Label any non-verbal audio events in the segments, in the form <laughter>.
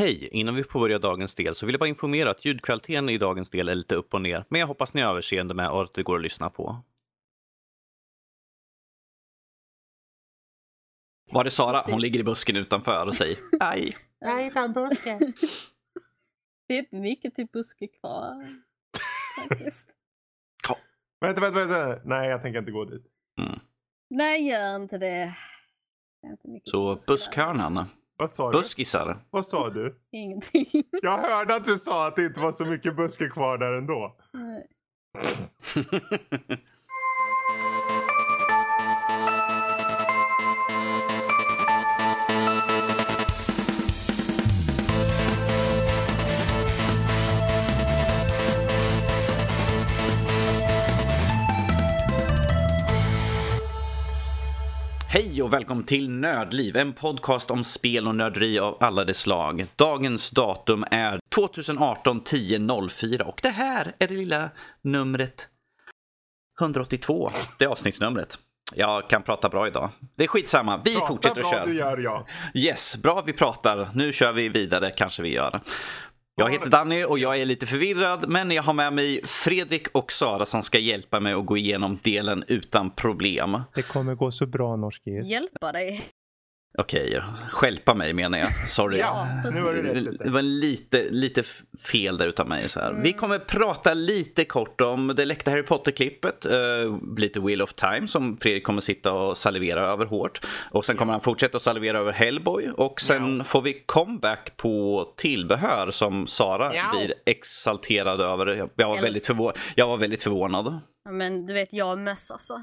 Hej! Innan vi påbörjar dagens del så vill jag bara informera att ljudkvaliteten i dagens del är lite upp och ner, men jag hoppas ni har överseende med och att det går att lyssna på. Var det Sara? Hon ligger i busken utanför och säger <laughs> aj. Nej, busken. <laughs> Det är inte mycket till buske kvar. Faktiskt. Vänta, vänta, vänta. Nej, jag tänker inte gå dit. Nej, gör inte det. Det är inte mycket Så buskhörnan. Vad sa du? Buskisar. Vad sa du? Ingenting. <laughs> Jag hörde att du sa att det inte var så mycket buske kvar där ändå. Nej. <laughs> Hej och välkommen till Nördliv, en podcast om spel och nörderi av alla de slag. Dagens datum är 2018 10.04 och det här är det lilla numret 182. Det är avsnittsnumret. Jag kan prata bra idag. Det är skitsamma, vi Prata fortsätter bra, köra. du gör jag. Yes, bra vi pratar. Nu kör vi vidare, kanske vi gör. Jag heter Danny och jag är lite förvirrad, men jag har med mig Fredrik och Sara som ska hjälpa mig att gå igenom delen utan problem. Det kommer gå så bra, norskis. Hjälpa dig. Okej, stjälpa mig menar jag. Sorry. Ja, nu var det rätt Det var lite, lite fel där utav mig. Så här. Mm. Vi kommer prata lite kort om det läckta Harry Potter-klippet. Uh, lite Wheel of Time som Fredrik kommer sitta och salivera över hårt. Och sen kommer han fortsätta att salivera över Hellboy. Och sen Ja. får vi comeback på tillbehör som Sara Ja. blir exalterad över. Jag, jag, var väldigt förvå- jag var väldigt förvånad. Ja, Men du vet, jag och möss alltså.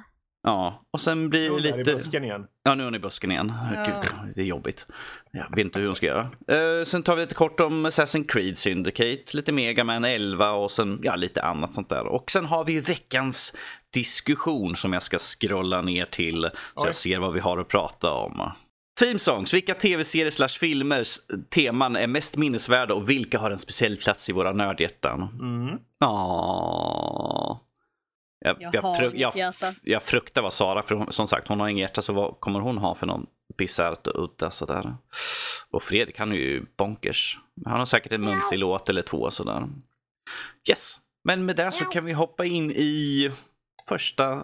Ja, och sen blir det där i lite... busken igen. Ja, nu är hon i busken igen. Ja. Gud, det är jobbigt. Jag vet inte hur hon ska göra. Eh, sen tar vi lite kort om Assassin's Creed Syndicate, lite Mega Man 11 och sen ja, lite annat sånt där. Och sen har vi ju veckans diskussion som jag ska scrolla ner till så Oj. jag ser vad vi har att prata om. Theme songs, vilka tv-serier slash filmers teman är mest minnesvärda och vilka har en speciell plats i våra nördhjärtan? Mm. Ja. Jag, Jag jag, fru- jag, jag fruktar vad Sara, för hon, som sagt hon har inget hjärta, så vad kommer hon ha för någon bisarrt och udda sådär. Och Fredrik han är ju bonkers. Han har säkert en mumsig låt eller två sådär. Yes, men med det så kan vi hoppa in i första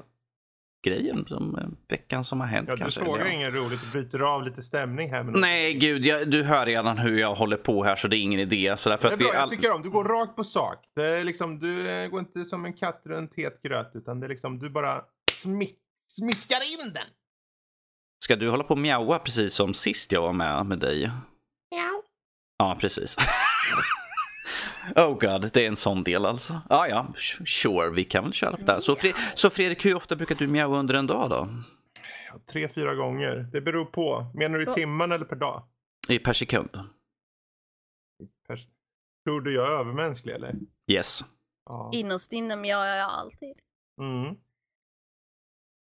grejen, som, eh, veckan som har hänt Ja, du kanske. frågar ja. inget roligt. Du bryter av lite stämning här. Men Nej, gud, jag, du hör redan hur jag håller på här så det är ingen idé. Så därför det är att vi bra, jag all... tycker om. Du går rakt på sak. Det är liksom, du eh, går inte som en katt runt het gröt. Utan det är liksom, du bara smi- smiskar in den. Ska du hålla på och mjaua precis som sist jag var med med dig? Ja. Ja, precis. <laughs> oh god, det är en sån del alltså. Ja, ja, sure, vi kan väl köra på det. här. Så, Fre- så Fredrik, hur ofta brukar du mjaua under en dag då? Tre, fyra gånger. Det beror på. Menar du i timmen eller per dag? I per sekund? Per... Tror du jag är övermänsklig eller? Yes. Ja. Innerst inne mjauar jag alltid. Mm.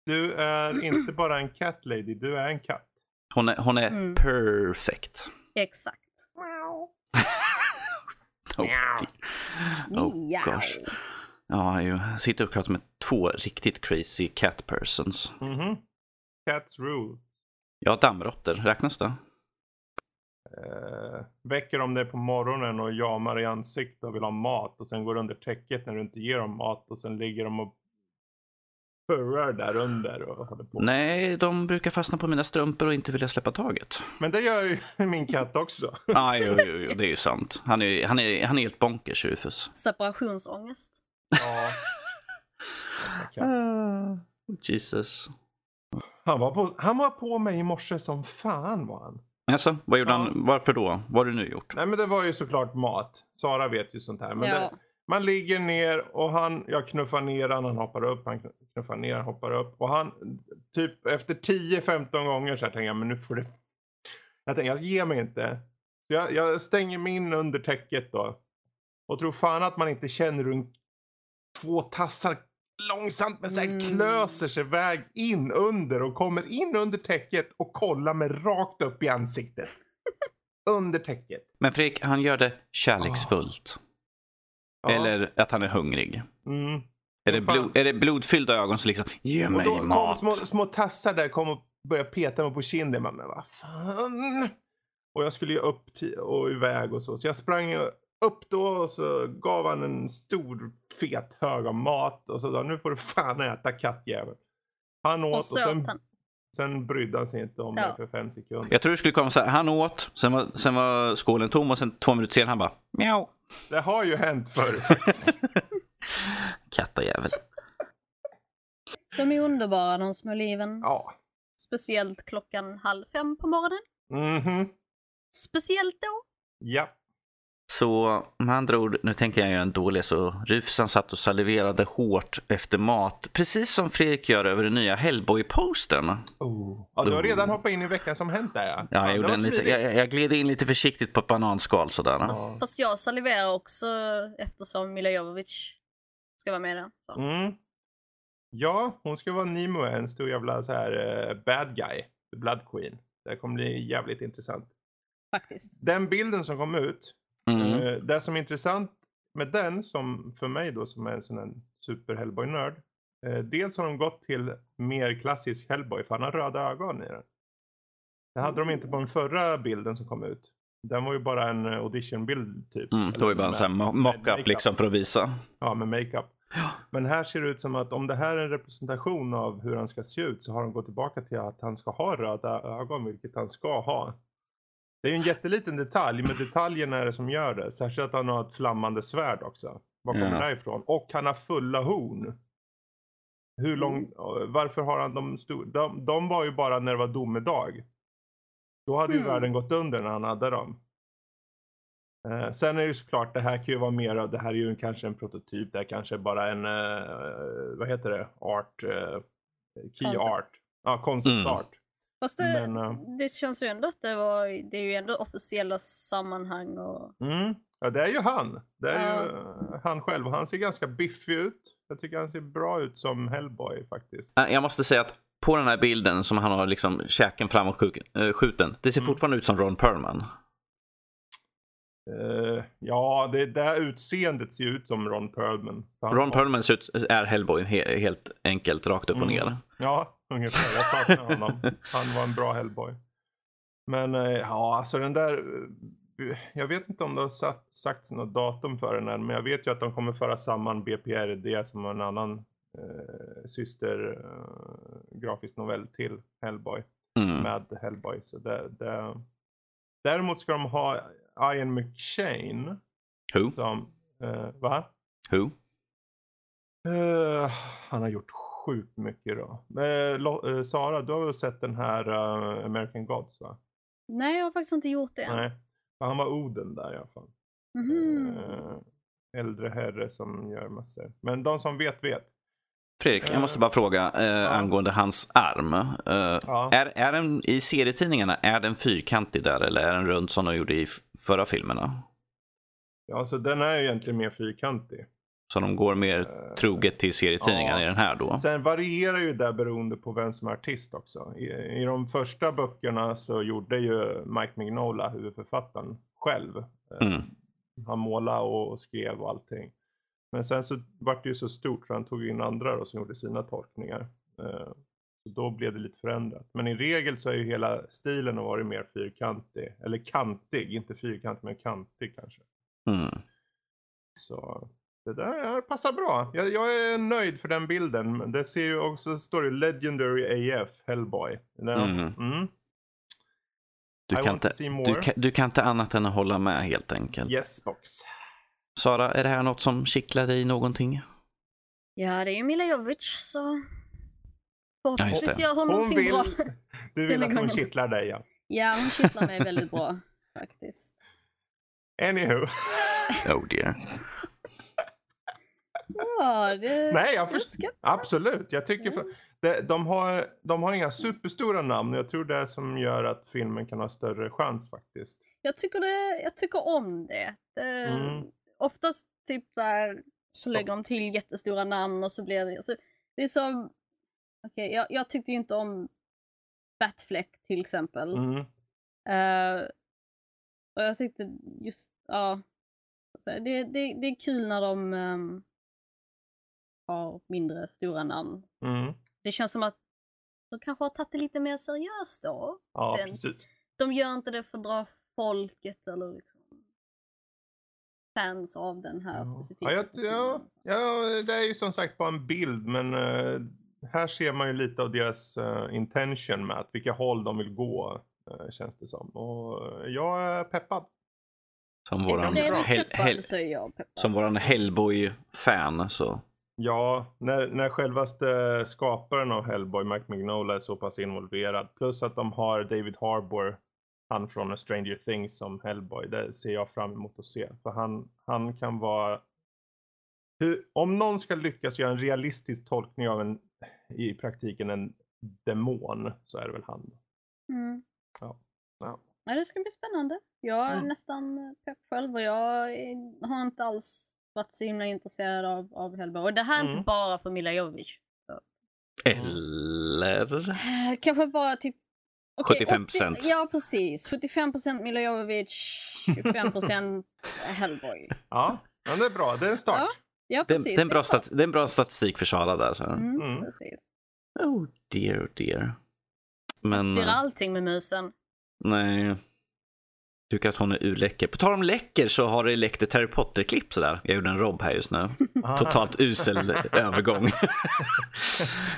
Du är <clears throat> inte bara en cat lady, du är en katt. Hon är, hon är Mm. perfect. Exakt. Oh, oh gosh. Ja, jag sitter och pratar med två riktigt crazy cat persons. Mhm. Cats rule. Ja, dammråttor, räknas det? Eh, väcker de dig på morgonen och jamar i ansiktet och vill ha mat och sen går under täcket när du inte ger dem mat och sen ligger de och purrar där under och håller på. Nej, de brukar fastna på mina strumpor och inte vilja släppa taget. Men det gör ju <laughs> min katt också. Ja, jo, jo, jo, det är ju sant. Han är, han är, han är helt bonkers, Rufus. Separationsångest. Ja. <laughs> Katt. Jesus. Han, var på, han var på mig i morse som fan var han. Alltså, vad gjorde Ja. han? Varför då? Vad har du nu gjort? Nej men det var ju såklart mat. Sara vet ju sånt här. Men Ja. det, man ligger ner och han, jag knuffar ner han, han hoppar upp, han knuffar ner, han hoppar upp. Och han, typ efter 10-15 gånger så här tänker jag, men nu får det... Jag tänker, jag ger mig inte. Så jag, jag stänger mig in under täcket då. Och tror fan att man inte känner hur två tassar långsamt men så här Mm. klöser sig väg in under och kommer in under täcket och kollar mig rakt upp i ansiktet. <laughs> under täcket. Men Fredrik, han gör det kärleksfullt. Ja. Eller att han är hungrig. Mm. Är det, blod, är det blodfyllda ögon så liksom, ge Och mig då kom mat. små, små tassar där kom och började peta mig på kinden. Man, Men vad fan. Och jag skulle ju upp och iväg och så. Så jag sprang upp då och så gav han en stor fet hög av mat. Och så sa nu får du fan äta kattjävel. Han åt Och och, så sen, han. sen brydde han sig inte om Ja. det för fem sekunder. Jag tror det skulle komma så här, han åt, sen var, sen var skålen tom och sen två minuter senare han bara mjau. Det har ju hänt förr. <laughs> Kattajävel. De är underbara de små liven. ja. Speciellt klockan halv fem på morgonen. Mhm. Speciellt då. Ja. Så med andra ord, nu tänker jag göra en dålig så Rufsan satt och saliverade hårt efter mat. Precis som Fredrik gör över den nya Hellboy-postern. Oh. Ja, du har redan hoppat in i veckan som hänt där ja. Ja, jag, gjorde en lite, jag, jag gled in lite försiktigt på ett bananskal sådär. Ja. Fast jag saliverar också eftersom Mila Jovovich ska vara med där. Så. Mm. Ja, hon ska vara Nemo, en stor jävla så här eh, bad guy. The Blood Queen. Det kommer bli jävligt intressant. Faktiskt. Den bilden som kom ut. Mm. Eh, det som är intressant med den, som för mig då som är en sån här super Hellboy-nörd. Eh, dels har de gått till mer klassisk Hellboy, för han har röda ögon i den. Det hade de inte på den förra bilden som kom ut. Den var ju bara en eh, auditionbild typ. Mm, det var ju bara en sån mock-up liksom för att visa. Ja, med makeup. Men här ser det ut som att om det här är en representation av hur han ska se ut så har de gått tillbaka till att han ska ha röda ögon, vilket han ska ha. Det är ju en jätteliten detalj, men detaljen är det som gör det. Särskilt att han har ett flammande svärd också. Var kommer Ja. det ifrån? Och han har fulla horn. Hur lång, varför har han de stora? De, de var ju bara när det var domedag. Då hade ju Mm. världen gått under när han hade dem. Eh, sen är det ju såklart, det här kan ju vara mer av, det här är ju kanske en prototyp, det här kanske är bara en, eh, vad heter det, art, eh, key Concept. art. Ja, concept Mm. art. Fast det, Men, eh, det känns ju ändå att det var, det är ju ändå officiella sammanhang och Mm. Ja, det är ju han. Det är ju eh, han själv. Han ser ganska biffig ut. Jag tycker han ser bra ut som Hellboy faktiskt. Äh, Jag måste säga att på den här bilden som han har liksom käken framåt äh, skjuten. Det ser Mm. fortfarande ut som Ron Perlman. Eh, ja, det, här utseendet ser ut som Ron Perlman. Ron Perlman ser ut, är Hellboy he, helt enkelt rakt upp och Mm. ner. Ja, ungefär. Jag saknar honom. Han var en bra Hellboy. Men eh, ja, alltså den där. eh, Jag vet inte om det har sagt, sagts något datum för den än, men jag vet ju att de kommer föra samman BPRD som en annan eh, syster eh, grafisk novell till Hellboy. Mm. med Hellboy. Så det, det... Däremot ska de ha Ian McShane. Who? Som, eh, va? Who? Eh, han har gjort sjukt mycket då. Eh, eh, Sara, du har väl sett den här eh, American Gods va? Nej, jag har faktiskt inte gjort det än. Nej. Han var Oden där i alla fall. Mhm. Eh, äldre herre som gör massor. Men de som vet vet. Fredrik, jag måste bara fråga eh, angående hans arm. Eh, Ja. är, är den i serietidningarna, är den fyrkantig där eller är den rund som de gjorde i f- förra filmerna? Ja, så den är ju egentligen mer fyrkantig. Så de går mer troget till serietidningarna ja. i den här då? Sen varierar ju det beroende på vem som är artist också. I, I de första böckerna så gjorde ju Mike Mignola, huvudförfattaren, själv. Eh, Mm. Han målade och skrev och allting. Men sen så vart det ju så stort så han tog in andra då som gjorde sina tolkningar. Eh, Så då blev det lite förändrat. Men i regel så är ju hela stilen har varit mer fyrkantig. Eller kantig, inte fyrkantig men kantig kanske. Mm. Så det där passar bra. Jag, jag är nöjd för den bilden. Men Det ser ju också, står det Legendary AF Hellboy. Mm. mm. Du, kan inte, du, kan, du kan inte annat än att hålla med helt enkelt. Yes box. Sara, är det här något som kittlar dig någonting? Ja, det är ju Mila Jovovich så förhoppningsvis det. gör hon, Hon någonting vill, bra. <laughs> du vill att hon gången. kittlar dig ja. Ja, hon kittlar mig väldigt bra <laughs> faktiskt. Anywho. Oh dear. Ja, det... <laughs> Nej, jag först- ska- Absolut. Jag tycker för, Mm. det, de, har, de har inga superstora namn. Jag tror det är som gör att filmen kan ha större chans faktiskt. Jag tycker, det, jag tycker om det. det Mm. Oftast typ där så lägger de till jättestora namn och så blir det... Alltså, det är som... Okej, jag, jag tyckte ju inte om Batfleck till exempel. Mm. Eh, och jag tyckte just, ja. Så det, det, det är kul när de ehm, har mindre stora namn. Mm. Det känns som att de kanske har tagit det lite mer seriöst då. Ja, Den- precis. De gör inte det för att dra folket eller liksom fans av den här Ja. specifika Ja, jag, personen. ja, ja, det är ju som sagt bara en bild men eh, här ser man ju lite av deras eh, intention med att vilka håll de vill gå eh, känns det som. Och jag är peppad. Som våran, hel, hel, som våran Hellboy-fan så. Ja, när, när självaste skaparen av Hellboy, Mike Mignola, är så pass involverad. Plus att de har David Harbour, han från A Stranger Things som Hellboy. Det ser jag fram emot att se. För han, han kan vara... Hur, om någon ska lyckas göra en realistisk tolkning av en, i praktiken en demon, så är det väl han. Mm. Ja. Ja. Ja, det ska bli spännande. Jag är Mm. nästan pepp själv och jag är- har inte alls varit så himla intresserad av, av Hellboy. Och det här är Mm. inte bara för Mila Jovovich. Eller? Eh, Kanske bara typ... okej, 75%. 80 Ja, precis. 75% Mila Jovovich, 25% <laughs> Hellboy. Ja, men det är bra. Det är en start. Ja. Ja, Det, precis. det, är en bra stat, det är en bra statistik för Sara där. Så. Mm, Mm. precis. Oh dear, oh dear. Men, Styra eh, allting med musen. nej. Tycker att hon är urläcker. På tal om läcker så har det läckt ett Harry Potter-klipp sådär. Jag gjorde en Rob här just nu. Ah. Totalt usel <laughs> övergång. <laughs>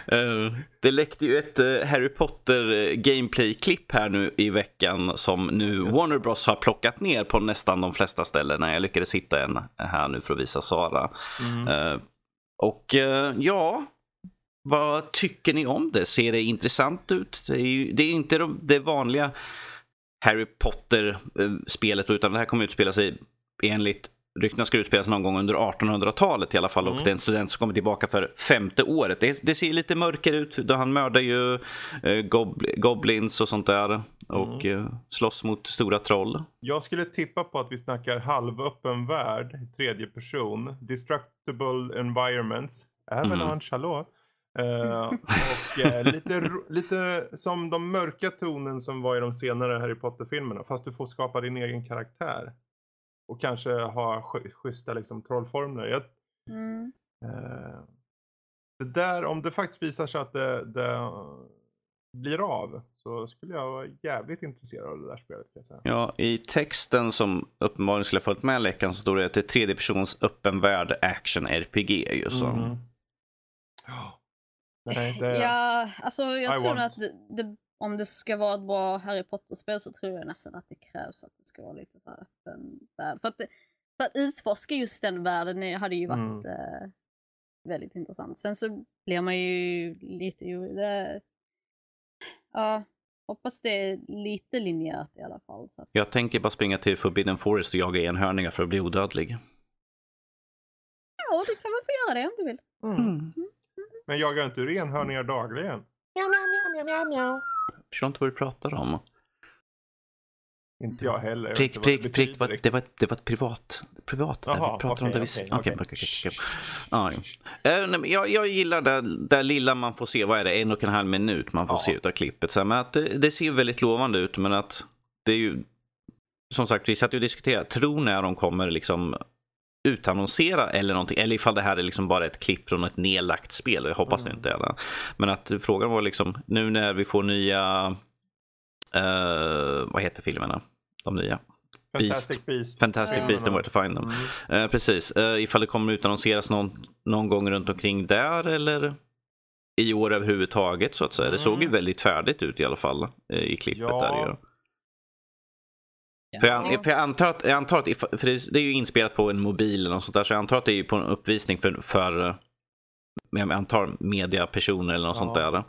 Eh, det läckte ju ett eh, Harry Potter eh, gameplay-klipp här nu i veckan som nu. Warner Bros har plockat ner på nästan de flesta ställena. Jag lyckades hitta en här nu för att visa Sara. Mm. Och ja, vad tycker ni om det? Ser det intressant ut? Det är ju det är inte de- det vanliga Harry Potter-spelet utan det här kommer utspela sig enligt ryktena ska utspelas någon gång under 1800-talet i alla fall och Mm. det är en student som kommer tillbaka för femte året. Det, det ser lite mörkare ut då han mördar ju eh, gob goblins och sånt där och Mm. eh, slåss mot stora troll. Jag skulle tippa på att vi snackar halvöppen värld, tredje person, destructible environments, avalanche, hallå? Eh, och eh, <laughs> lite, lite som de mörka tonen som var i de senare Harry Potter-filmerna, fast du får skapa din egen karaktär. Och kanske ha sch- schyssta liksom, trollformler. Jag, Mm. eh, det där, om det faktiskt visar sig att det, det blir av, så skulle jag vara jävligt intresserad av det där spelet. Kan jag säga. Ja, i texten som uppenbarligen skulle ha följt med läckan så står det att det är tredje persons öppen värld action RPG. Ju, så. Mhm. Ja. Nej, det... Ja, alltså jag I tror want. att det, det, om det ska vara ett bra Harry Potter-spel så tror jag nästan att det krävs att det ska vara lite så här öppen värld. För att, det- för att utforska just den världen är- hade ju varit Mm. eh, väldigt intressant. Sen så blir man ju lite... ju- Det, ja, hoppas det är lite linjärt i alla fall. Så att, Jag tänker bara springa till Forbidden Forest och jaga enhörningar för att bli odödlig. ja, du kan väl få göra det om du vill. Mm. Men jagar inte du enhörningar dagligen? Jag förstår inte vad du pratar om. Inte jag heller. Frick, inte vad det var, det var, ett- det var ett privat. privat där. Jaha, vi pratar om okej, det vi... okej, ja. Eh, jag, jag gillar det, det lilla man får se, vad är det, en och en halv minut man får Ja. se utav klippet. Så, här, men att det, det ser ju väldigt lovande ut men att det är ju som sagt, vi satt ju och diskuterade, tro när de kommer liksom utannonsera eller någonting, eller ifall det här är liksom bara ett klipp från ett nedlagt spel. Jag hoppas det Mm. inte är det. Men att frågan var liksom, nu när vi får nya, eh, vad heter filmerna? De nya. Fantastic Beasts. Fantastic Ja. Beasts and Where to Find Them. Mm. Eh, precis, eh, ifall det kommer utannonseras någon, någon gång runt omkring där eller i år överhuvudtaget så att säga. Det såg ju Mm. väldigt färdigt ut i alla fall i klippet Ja. där ju. För jag, Ja. för jag antar att, jag antar att för det, är ju inspelat på en mobil eller något sånt där, så jag antar att det är ju på en uppvisning för, för eh, jag antar mediapersoner eller något Ja. sånt där.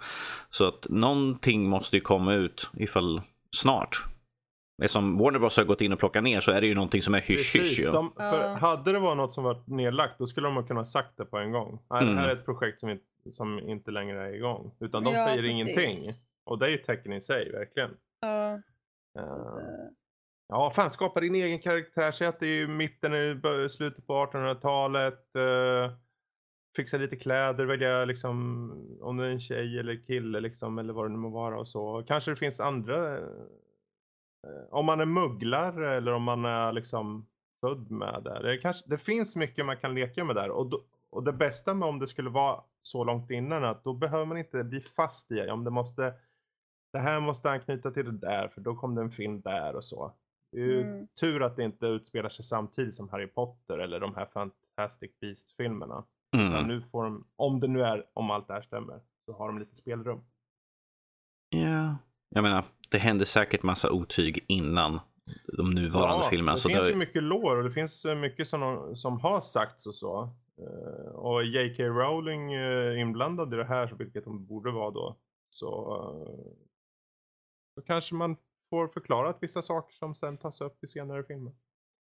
Så att någonting måste ju komma ut ifall snart. Eftersom Warner Bros har gått in och plockat ner så är det ju någonting som är hysch hysch. De, för hade det varit något som var nedlagt då skulle de ha kunnat sagt det på en gång. Nej, Mm. Det här är ett projekt som inte, som inte längre är igång. Utan de Ja, säger precis. ingenting. Och det är ju tecken i sig, verkligen. Ja, det- Ja, fan skapa din egen karaktär. Säg att det är mitten, eller slutet på 1800-talet. Uh, eh, fixa lite kläder, välja liksom om det är en tjej eller kille liksom, eller vad det nu må vara och så. Kanske det finns andra. eh, om man är mugglare eller om man är liksom född med det. Det, kanske, det finns mycket man kan leka med där. Och, då, och det bästa med om det skulle vara så långt innan att då behöver man inte bli fast i om det måste det här måste anknyta till det där för då kom det en film där och så. Det är ju Mm. tur att det inte utspelar sig samtidigt som Harry Potter eller de här Fantastic Beast-filmerna. Mm. Nu får de, om det nu är, om allt det här stämmer, så har de lite spelrum. Ja. Jag menar, det hände säkert massa otyg innan de nuvarande filmerna. det Så finns det, ju mycket lår och det finns eh, mycket som, som har sagts och så. Eh, och J.K. Rowling är inblandad i det här, vilket hon borde vara då. Så, eh, så kanske man får förklarat vissa saker som sen tas upp i senare filmer.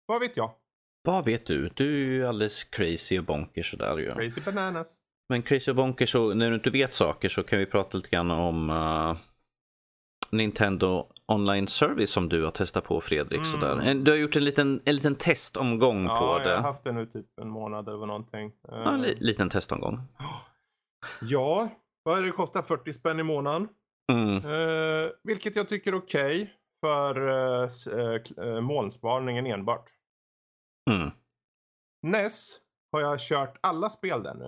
Vad vet jag? Vad vet du? Du är ju alldeles crazy och bonkers sådär ju. Crazy bananas. Men crazy och bonkers, så när du inte vet saker så kan vi prata lite grann om eh, Nintendo online service som du har testat på Fredrik. Mm. Sådär. Du har gjort en liten, en liten testomgång Ja, på jag det. har haft det nu typ en månad eller någonting. Eh, Ja, en li, liten testomgång. ja, vad är det kostar? 40 spänn i månaden. Mm. Eh, vilket jag tycker är okej för eh, s- eh, kl- eh, molnsparningen enbart. Mm. NES har jag kört alla spel där nu.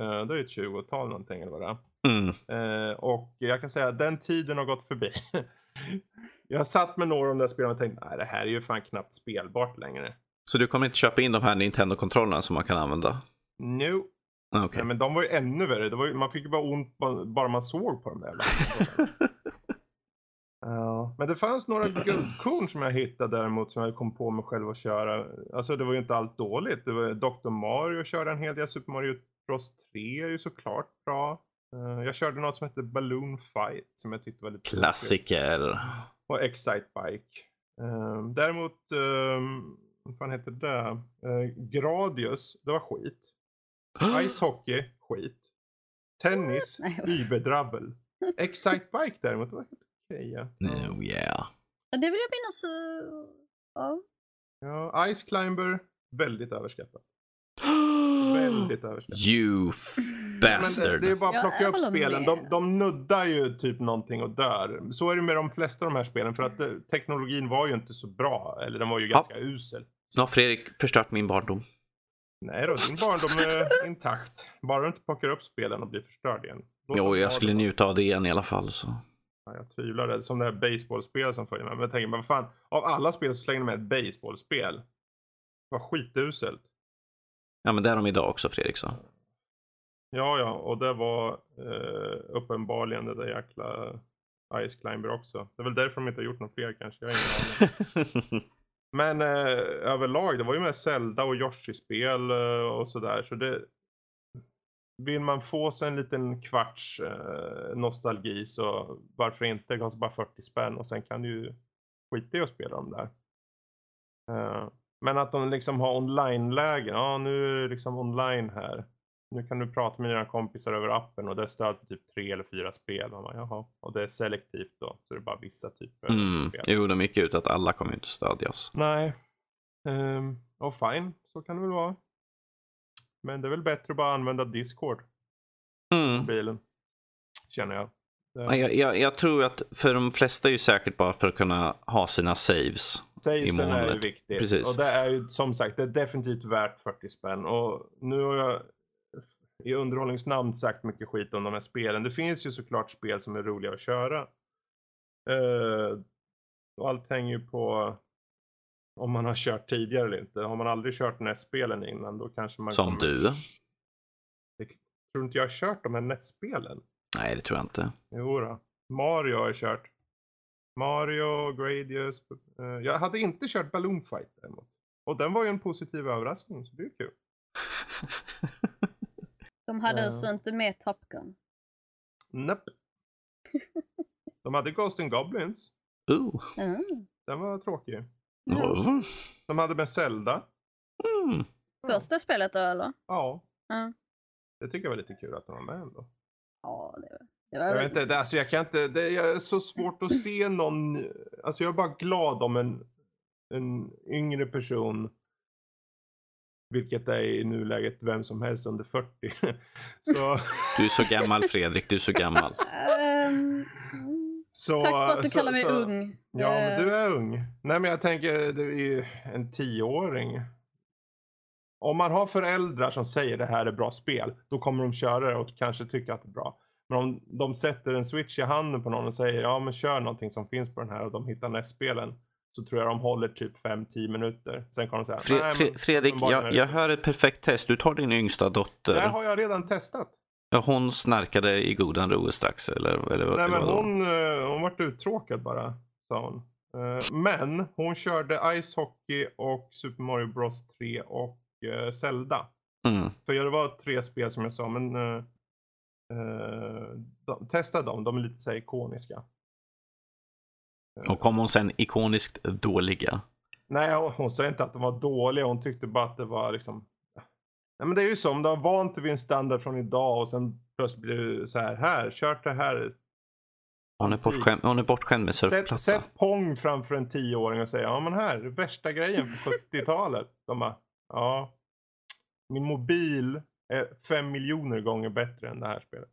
Eh, det är ett 20-tal någonting eller vad det är. Mm. Eh, och jag kan säga att den tiden har gått förbi. <laughs> jag satt med några av de där spelen och tänkte nej det här är ju fan knappt spelbart längre. Så du kommer inte köpa in de här Nintendo-kontrollerna som man kan använda? No. Ah, Okej. Nej, men de var ju ännu värre. Var ju, man fick ju bara ont ba- bara man såg på de där. <laughs> Ja, men det fanns några guldkorn som jag hittade däremot som jag kom på mig själv att köra. Alltså det var ju inte allt dåligt. Det var Dr. Mario körde en hel del. Super Mario Bros 3 är ju såklart bra. Eh, jag körde något som hette Balloon Fight som jag tyckte var lite tråkigt. Klassiker. Och Excite Bike. Eh, däremot, um, vad fan heter det? Uh, Gradius, det var skit. <gasps> Ice Hockey, skit. Tennis, überdrabbel. Excite Bike däremot, det var helt okej. ja. Oh yeah. Ja, det vill jag minnas. eh, Ja. Ja, Ice Climber, väldigt överskattat. <gasps> Väldigt överskattat. You Men bastard. det, det är bara att Ja, plocka jag upp spelen. De, de nuddar ju typ någonting och dör. Så är det med de flesta av de här spelen. För att eh, teknologin var ju inte så bra. Eller den var ju Ja. ganska usel. Nu har Fredrik förstört min barndom. Nej då, din barndom är intakt. Bara du inte plockar upp spelen och blir förstörd igen. Låt Jo, jag skulle det. njuta av det igen i alla fall. Så. Ja, jag tvivlar. Det. Som det här baseballspelet som följer med. Men jag tänker, men vad fan. Av alla spel så slänger de med ett baseballspel. Var skituselt. Ja, men det är de idag också Fredrik. Så. Ja, ja, och det var eh, uppenbarligen det där jäkla Ice Climber också. Det är väl därför de inte har gjort några fler kanske. Jag har ingen aning. <laughs> Men eh, överlag, det var ju med Zelda och Yoshi-spel eh, och sådär. Så det... Vill man få sig en liten kvarts eh, nostalgi så varför inte? Det kostar bara 40 spänn och sen kan du ju skita i att spela dem där. Eh, men att de liksom har online-lägen. Ja, nu är det liksom online här. Nu kan du prata med dina kompisar över appen och det är stöd för typ tre eller fyra spel. Och, man, Jaha. och det är selektivt då, så det är bara vissa typer av Mm. spel. Jo, de gick ut att alla kommer inte stödjas. Nej. Um, och fine, så kan det väl vara. Men det är väl bättre att bara använda Discord Mm. mobilen. Känner jag. Det- Ja, Jag, jag, jag tror att för de flesta är ju säkert bara för att kunna ha sina saves. Savesen är ju viktigt. Precis. Och det är ju som sagt, det är definitivt värt 40 spänn. Och nu har jag i underhållningsnamn sagt mycket skit om de här spelen. Det finns ju såklart spel som är roliga att köra. Eh, och allt hänger ju på om man har kört tidigare eller inte. Har man aldrig kört NES-spelen innan då kanske man Som kommer... du. Det, tror inte jag har kört de här NES-spelen? Nej, det tror jag inte. Jo då. Mario har jag kört. Mario, Gradius. eh, jag hade inte kört Balloon Fight däremot. Och den var ju en positiv överraskning, så det är kul. <laughs> De hade Ja. alltså inte med Top Gun. Nope. <laughs> De hade Ghost and Goblins. Ooh. Mm. Den var tråkig. Oh. De hade med Zelda. Mm. Första spelet då eller? Ja. Ja. Det tycker jag var lite kul att de var med ändå. Ja, det var... Det var Jag vet inte, det, alltså jag kan inte, det är så svårt att se någon, alltså jag är bara glad om en, en yngre person, vilket är i nuläget vem som helst under 40. <laughs> Så, Du är så gammal Fredrik, du är så gammal. <laughs> Ehm, så, tack för att du så- kallar mig så, ung. Ja, men du är ung. Nej, men jag tänker, det är ju en tioåring. Om man har föräldrar som säger det här är bra spel, då kommer de köra det och kanske tycka att det är bra. Men om de sätter en switch i handen på någon och säger ja men kör någonting som finns på den här och de hittar NES-spelen. Så tror jag de håller typ 5-10 minuter. Sen kommer de säga, Fre men Fredrik, jag, jag hör ett perfekt test. Du tar din yngsta dotter. Det har jag redan testat. Ja, hon snarkade i godan ro strax, eller, eller, Nej, men hon, eh, hon vart uttråkad bara, sa hon. Eh, Men hon körde Ice Hockey och Super Mario Bros 3 och eh, Zelda. Mm. För det var tre spel som jag sa, men eh, de, testa dem, de är lite så ikoniska. Och kom hon sen ikoniskt dåliga? Nej, hon, hon sa inte att de var dåliga, hon tyckte bara att det var liksom... Nej men det är ju så, om du har vant dig vid en standard från idag och sen plötsligt blir du så här, här, kört det här. Hon är bortskämd, hon är bortskämd med Sätt, surfplatta. sätt Pong framför en tioåring och säg, ja men här, värsta grejen på 70-talet. <laughs> De bara, ja. Min mobil är fem miljoner gånger bättre än det här spelet.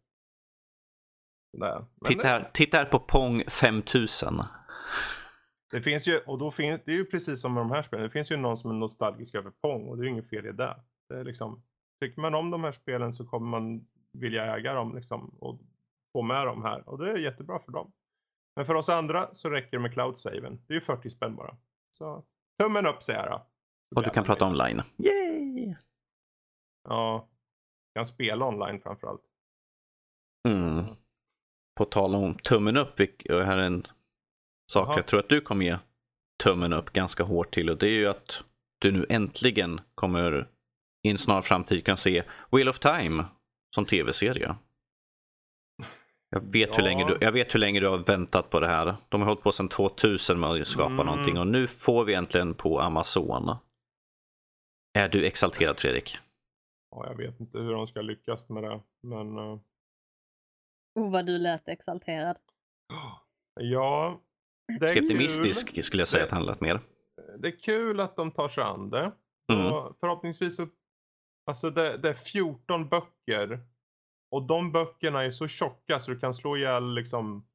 Titta här, titta här på Pong 5000. Det finns ju, och då finns, det är ju precis som med de här spelen. Det finns ju någon som är nostalgisk över Pong och det är ju inget fel i det. det är liksom, tycker man om de här spelen så kommer man vilja äga dem liksom, och få med dem här. Och det är jättebra för dem. Men för oss andra så räcker det med cloud-saven. Det är ju 40 spänn bara. Så tummen upp säger jag då. Och du kan prata online. Yay! Ja. Kan spela online framförallt. Mm. På tal om tummen upp, här är en sak Jaha. jag tror att du kommer ge tummen upp ganska hårt till och det är ju att du nu äntligen kommer i en snar framtid kan se Wheel of Time som tv-serie. Jag vet, hur Ja. länge du, jag vet hur länge du har väntat på det här. De har hållit på sedan 2000 med att skapa Mm. någonting och nu får vi äntligen på Amazon. Är du exalterad Fredrik? Ja, jag vet inte hur de ska lyckas med det. Men eh, Oh vad du lät exalterad. ja. Det är Skeptimistisk kul. skulle jag säga Det- att han lät mer. det är kul att de tar sig an det. Mm. Förhoppningsvis så, alltså det, det är 14 böcker. Och de böckerna är så tjocka så du kan slå ihjäl liksom,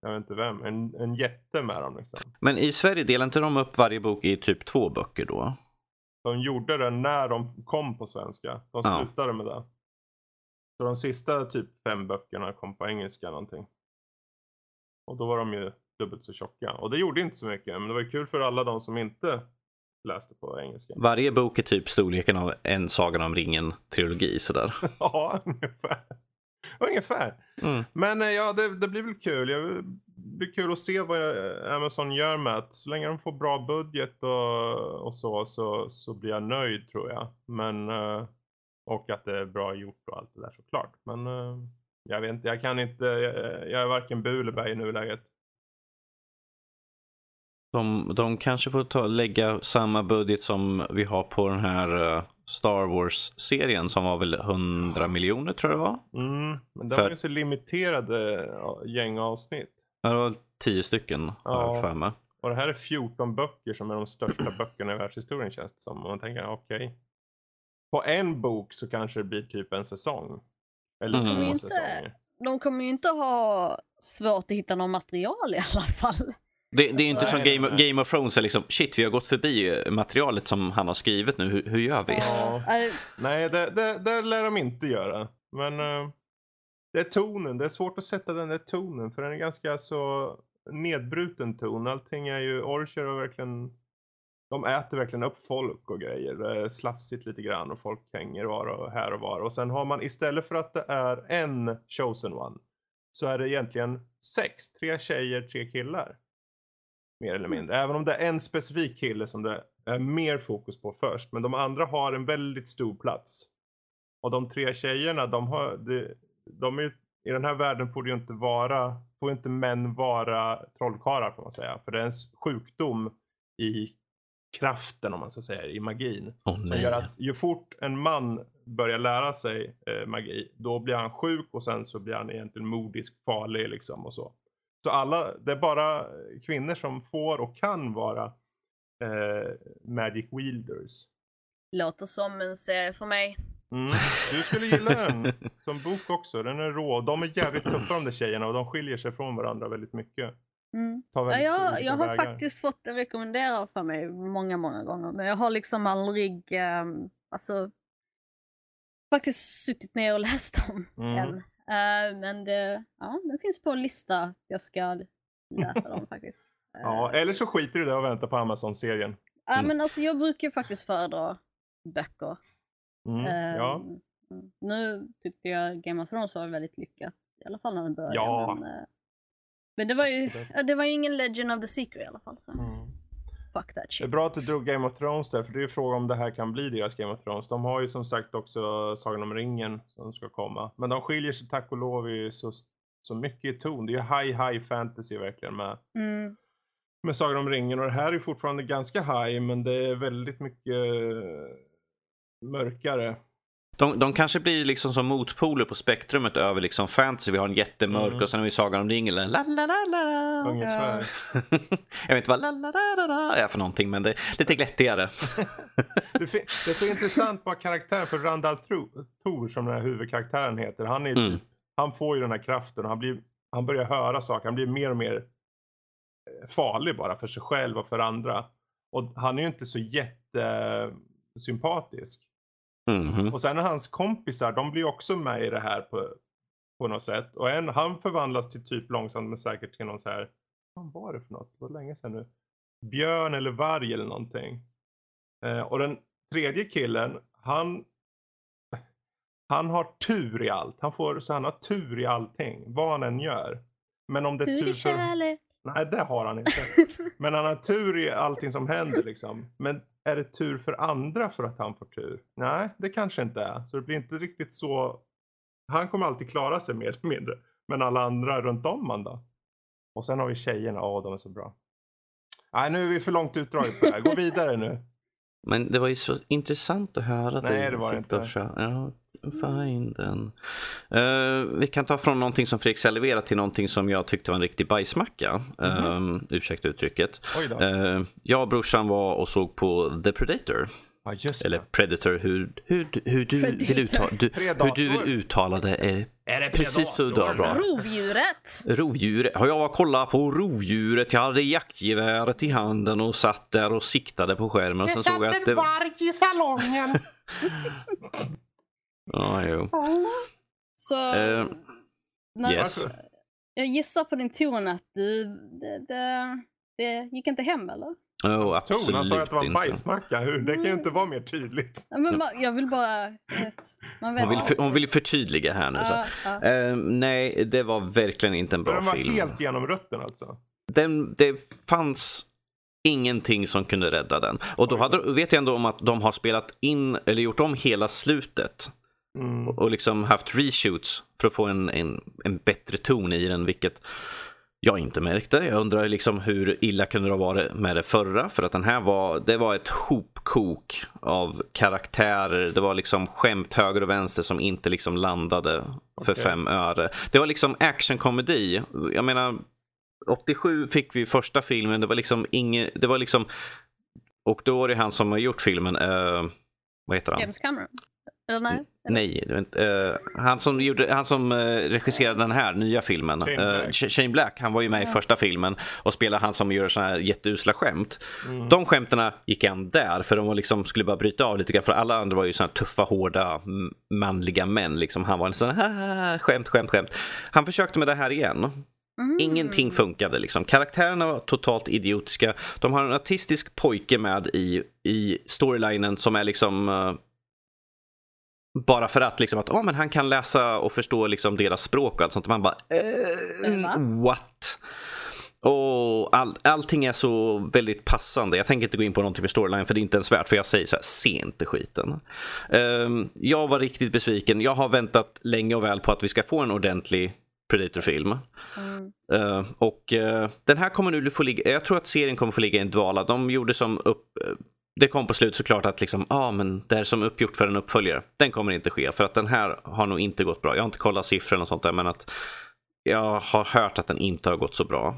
jag vet inte vem, en, en jätte med dem liksom. Men i Sverige delar inte de upp varje bok i typ två böcker då? De gjorde det när de kom på svenska. De Ja. slutade med det. Så de sista typ fem böckerna kom på engelska någonting. Och då var de ju dubbelt så tjocka. Och det gjorde inte så mycket. Men det var kul för alla de som inte läste på engelska. Varje bok är typ storleken av en Sagan om ringen-trilogi sådär. <laughs> Ja, ungefär. Ungefär. Mm. Men eh, ja, det, det blir väl kul. Jag, det blir kul att se vad eh, Amazon gör med att så länge de får bra budget och, och så, så så blir jag nöjd tror jag. Men eh, och att det är bra gjort och allt det där såklart. Men jag vet inte, jag kan inte, jag, jag är varken bu eller bä i nuläget. De, de kanske får ta, lägga samma budget som vi har på den här eh, Star Wars-serien som var väl 100 miljoner tror jag det var. Mm, men det För- var ju så limiterade gäng avsnitt. Ja, Det var 10 stycken Ja. för mig. Och det här är 14 böcker som är de största <clears throat> böckerna i världshistorien känns det som. Och man tänker, okej. På en bok så kanske det blir typ en säsong. Eller Mm. två inte- säsonger. De kommer ju inte ha svårt att hitta något material i alla fall. Det, det är ju inte som Game. Game of Thrones, är liksom, shit vi har gått förbi eh, materialet som han har skrivit nu, hur, hur gör vi? Ja. <laughs> Nej, det, det, det lär de inte göra. Men eh, det är tonen. Det är svårt att sätta den där tonen. För den är ganska så nedbruten ton. Allting är ju, Orcher har verkligen, de äter verkligen upp folk och grejer. Är slafsigt lite grann och folk hänger var och här och var. Och sen har man istället för att det är en chosen one. Så är det egentligen sex. Tre tjejer, tre killar. Mer eller mindre. Även om det är en specifik kille som det är mer fokus på först. Men de andra har en väldigt stor plats. Och de tre tjejerna, de har, de, de är i den här världen får det ju inte vara, får inte män vara trollkarlar får man säga. För det är en sjukdom i kraften om man ska säga, i magin. Åh Som gör att ju fort en man börjar lära sig eh, magi, då blir han sjuk och sen så blir han egentligen modisk, farlig liksom och så. Så alla, det är bara kvinnor som får och kan vara eh, magic wielders. låter som en serie för mig. Mm. Du skulle gilla den som bok också. Den är rå. De är jävligt tuffa de där tjejerna och de skiljer sig från varandra väldigt mycket. Mm. Ja, jag, jag har vägar. faktiskt fått den rekommenderad för mig många, många gånger. Men jag har liksom aldrig, um, alltså, faktiskt suttit ner och <laughs> läst dem Mm. än. Eh, men det, ja, den finns på en lista. Jag ska läsa dem <laughs> faktiskt. Ja, eller så skiter du det och väntar på Amazon-serien. Ja, Mm. men alltså jag brukar faktiskt föredra böcker. Mm, ja. Ehm, Nu tyckte jag Game of Thrones var väldigt lyckat. I alla fall när den började. Ja. Men, eh, men det var ju ja, det var ju ingen Legend of the Secret i alla fall. Så. Mm. Fuck that Det är shit. bra att du drog Game of Thrones där, för det är ju frågan om det här kan bli deras Game of Thrones. De har ju som sagt också Sagan om ringen som ska komma. Men de skiljer sig tack och lov i så, så mycket i ton. Det är ju high, high fantasy verkligen med, Mm. med Sagan om ringen. Och det här är fortfarande ganska high, men det är väldigt mycket mörkare. De, de kanske blir liksom som motpoler på spektrumet över liksom fantasy. Vi har en jättemörk Mm. och sen har vi Sagan om ringen. La, la, la, la. Ungefär. <laughs> Jag vet inte vad la, la, la, la, la är för någonting, men det är lite glättigare. <laughs> Det, är så intressant bara karaktären för Randall Thor som den här huvudkaraktären heter. Han, är Mm. typ, han får ju den här kraften och han, blir, han börjar höra saker. Han blir mer och mer eh, farlig bara för sig själv och för andra. Och han är ju inte så jättesympatisk. Mhm. Och sen är hans kompisar, de blir också med i det här på, på något sätt. Och en, han förvandlas till typ långsamt men säkert till någon så här, vad var det för något? Det var länge sedan nu. Björn eller varg eller någonting. Eh, och den tredje killen, han han har tur i allt. Han får så han har tur i allting, vad han än gör. Men om det Tur tur för... kärlek. Nej, det har han inte. <laughs> Men han har tur i allting som händer liksom. Men är det tur för andra för att han får tur? Nej, det kanske inte är. Så det blir inte riktigt så. Han kommer alltid klara sig mer eller mindre. Men alla andra runt om han då? Och sen har vi tjejerna. Åh, de är så bra. Nej, nu är vi för långt utdraget på det här. Gå vidare nu. Men det var ju så intressant att höra Nej, dig det var det och inte. köra. Ja, find den. Eh, vi kan ta från någonting som Fredrik serverat till någonting som jag tyckte var en riktig bajsmacka. Mhm. Eh, ursäkta uttrycket. Uh, jag och brorsan var och såg på The Predator. Ja, just Eller det. Predator, hur, hur, hur, du, vill Predator. uttala, du, hur du vill uttala det är Är det precis så bra. Rovdjuret! Rovdjuret. Har jag kollat på rovdjuret, jag hade jaktgeväret i handen och satt där och siktade på skärmen. Och Det sen såg jag satt att en det... varg i salongen. <laughs> Ja, jo. Så Eh, när, yes. jag gissar på din ton att du, det, det, det gick inte hem eller? Oh, absolut Han sa att det var en bajsmacka. Hur? Det kan ju inte vara mer tydligt. Ja, men ma- jag vill bara... Vet, man vet Hon vill, för, hon vill förtydliga här nu. Så. Ja, ja. Eh, nej, det var verkligen inte en bra den var film. helt genom rötten alltså. Den, det fanns ingenting som kunde rädda den. Och då hade, vet jag ändå om att de har spelat in, eller gjort om hela slutet. Mm. Och liksom haft reshoots för att få en, en, en bättre ton i den, vilket jag inte märkte. Jag undrar liksom hur illa kunde det ha varit med det förra? För att den här var, det var ett hopkok av karaktärer. Det var liksom skämt höger och vänster som inte liksom landade för Okej. fem öre. Det var liksom actionkomedi. Jag menar, 87 fick vi första filmen. Det var liksom inget, det var liksom, och då är det han som har gjort filmen, eh, vad heter han? James Cameron? Eller nej? Nej, det var inte, eh, han som, gjorde, han som eh, regisserade den här nya filmen, Shane eh, Black. Sh- Shane Black, han var ju med i Ja. första filmen och spelade han som gör såna här jätteusla skämt. Mm. De skämten gick han där för de var liksom, skulle bara bryta av lite grann för alla andra var ju såna här tuffa, hårda, manliga män. Liksom. Han var en sån här skämt, skämt, skämt. Han försökte med det här igen. Mm. Ingenting funkade liksom. Karaktärerna var totalt idiotiska. De har en autistisk pojke med i, i storylinen som är liksom bara för att liksom att oh, men han kan läsa och förstå liksom deras språk och allt sånt. Man bara Eh, what? Och all, allting är så väldigt passande. Jag tänker inte gå in på någonting för storyline för det är inte ens värt. För jag säger så här, se inte skiten. Ehm, jag var riktigt besviken. Jag har väntat länge och väl på att vi ska få en ordentlig Predator-film. Mm. Eh, och eh, den här kommer nu få ligga, jag tror att serien kommer få ligga i en dvala. De gjorde som upp, eh, det kom på slut såklart att liksom, ja ah, men det är som uppgjort för en uppföljare. Den kommer inte ske för att den här har nog inte gått bra. Jag har inte kollat siffrorna och sånt där men att jag har hört att den inte har gått så bra.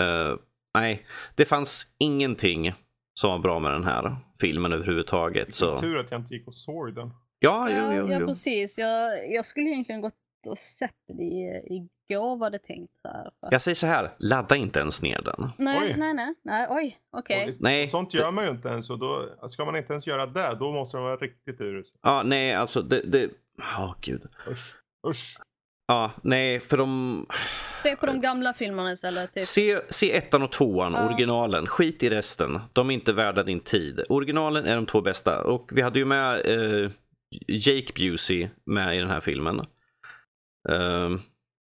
Eh, nej, det fanns ingenting som var bra med den här filmen överhuvudtaget. Så Tur att jag inte gick och såg den. ja, jo, Ja, jo, ja, jo. precis. Jag, jag skulle egentligen gått och sett det igår var det tänkt. Så här, Jag säger så här, ladda inte ens ner den. Nej, Oj. nej, nej, nej, oj, okej. Nej, Sånt gör man ju inte ens. Och då, ska man inte ens göra det, då måste den vara riktigt urusel. Ja, nej, alltså det... det... Oh, gud. Usch. Usch. Ja, nej, för de... Se på de gamla filmerna istället. Typ. Se, se ettan och tvåan, Ja. originalen. Skit i resten. De är inte värda din tid. Originalen är de två bästa. Och vi hade ju med eh, Jake Busey med i den här filmen. Ehm,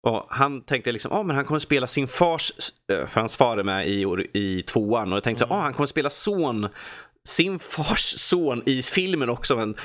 och han tänkte liksom, ah, men han kommer spela sin fars, eh, för hans far är med i, i tvåan. Och jag tänkte, mm. ah, han kommer spela son, sin fars son i filmen också. Men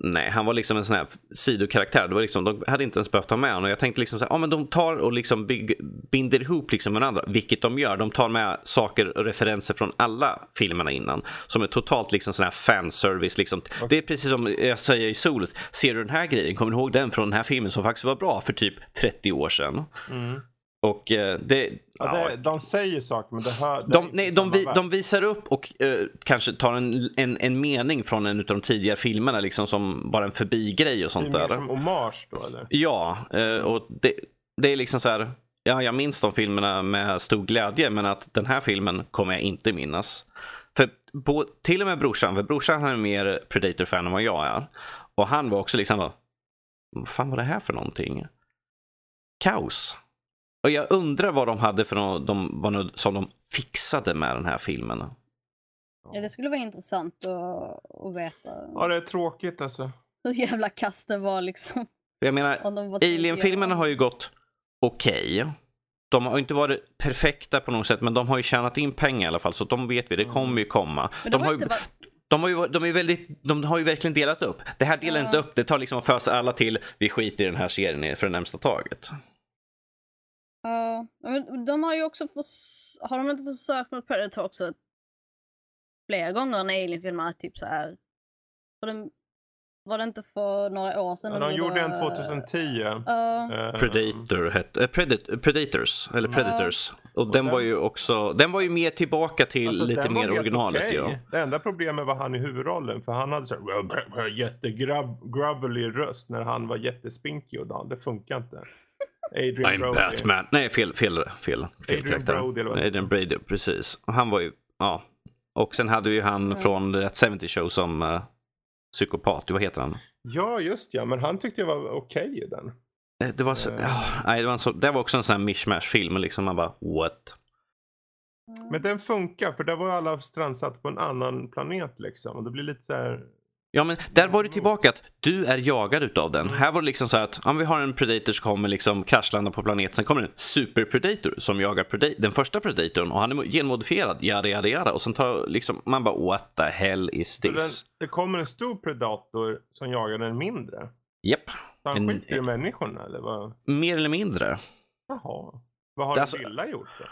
nej, han var liksom en sån här sidokaraktär. Det var liksom, de hade inte ens behövt ta med honom. Och jag tänkte liksom så här, ah, men de tar och liksom bygg, binder ihop liksom varandra, vilket de gör. De tar med saker och referenser från alla filmerna innan. Som är totalt liksom sån här fanservice. Liksom. Det är precis som jag säger i Solet. Ser du den här grejen, kommer du ihåg den från den här filmen som faktiskt var bra för typ 30 år sedan? Mm. Och eh, det, Ja, det, de säger saker men det hör... det de, nej, de, vi, de visar upp och eh, kanske tar en, en, en mening från en av de tidigare filmerna liksom som bara en förbigrej och Det är sånt mer där. som hommage då eller? Ja, eh, och det, det är liksom så här. Ja, jag minns de filmerna med stor glädje, men att den här filmen kommer jag inte minnas. För på, till och med brorsan, för brorsan han är mer Predator-fan än vad jag är. Och han var också liksom, vad fan var det här för någonting? Kaos. Och jag undrar vad de hade för något, de, vad nu- som de fixade med den här filmen. Ja, det skulle vara intressant att, att veta Ja det är tråkigt alltså. hur jävla kast det var liksom. Jag menar, de Alien-filmerna har ju gått okej. De har inte varit perfekta på något sätt, men de har ju tjänat in pengar i alla fall, så de vet vi, det kommer ju komma. Men De var har, inte ju, bara... de, har ju, de, är väldigt, de har ju verkligen delat upp. Det här delar Ja. inte upp, det tar liksom och föser alla till, vi skiter i den här serien för det närmsta taget. Ja, men de har ju också förs... Har de inte försökt med Predator också flera gånger när Alien-filmerna typ så här. Var det, var det inte för några år sedan? Ja, de gjorde en gjorde- 2010. Ja, eh, Predator hette, eh, Predat, Predators, eller. Predators. Och, Och den, den- var ju också, den var ju mer tillbaka till Alltså, lite den mer originalet. okej. Ja. Det enda problemet var han i huvudrollen. För han hade så här <laughs> jättegrubbelig röst när han var jättespinkig och dan. Det funkar inte. Adrian I'm Brody. Batman. Nej, fel, fel, fel, fel Adrian karaktär. Brody eller vad det Adrian Brady, precis. Och Han var ju, ja. Och sen hade vi han Mm. från That 70 Show som uh, psykopat. Vad heter han? Ja, just ja. Men han tyckte jag var okej i den. Eh, Det var så, Eh. ja, nej, det var, så, det var också en sån här mishmash-film. Liksom man bara, what? Men den funkar för där var alla strandsatt på en annan planet liksom. Och det blir lite så här. Ja men där var det tillbaka att du är jagad utav den. Här var det liksom så här att om vi har en predator som kommer liksom kraschlanda på planeten. Sen kommer en super predator som jagar preda- den första predatorn och han är genmodifierad. Yada yada yada. Och sen tar liksom man bara what the hell is Så den, this? det kommer en stor predator som jagar den mindre. Japp, Så han En- skiter i människorna eller vad? mer eller mindre. Jaha. Vad har den alltså- lilla gjort då?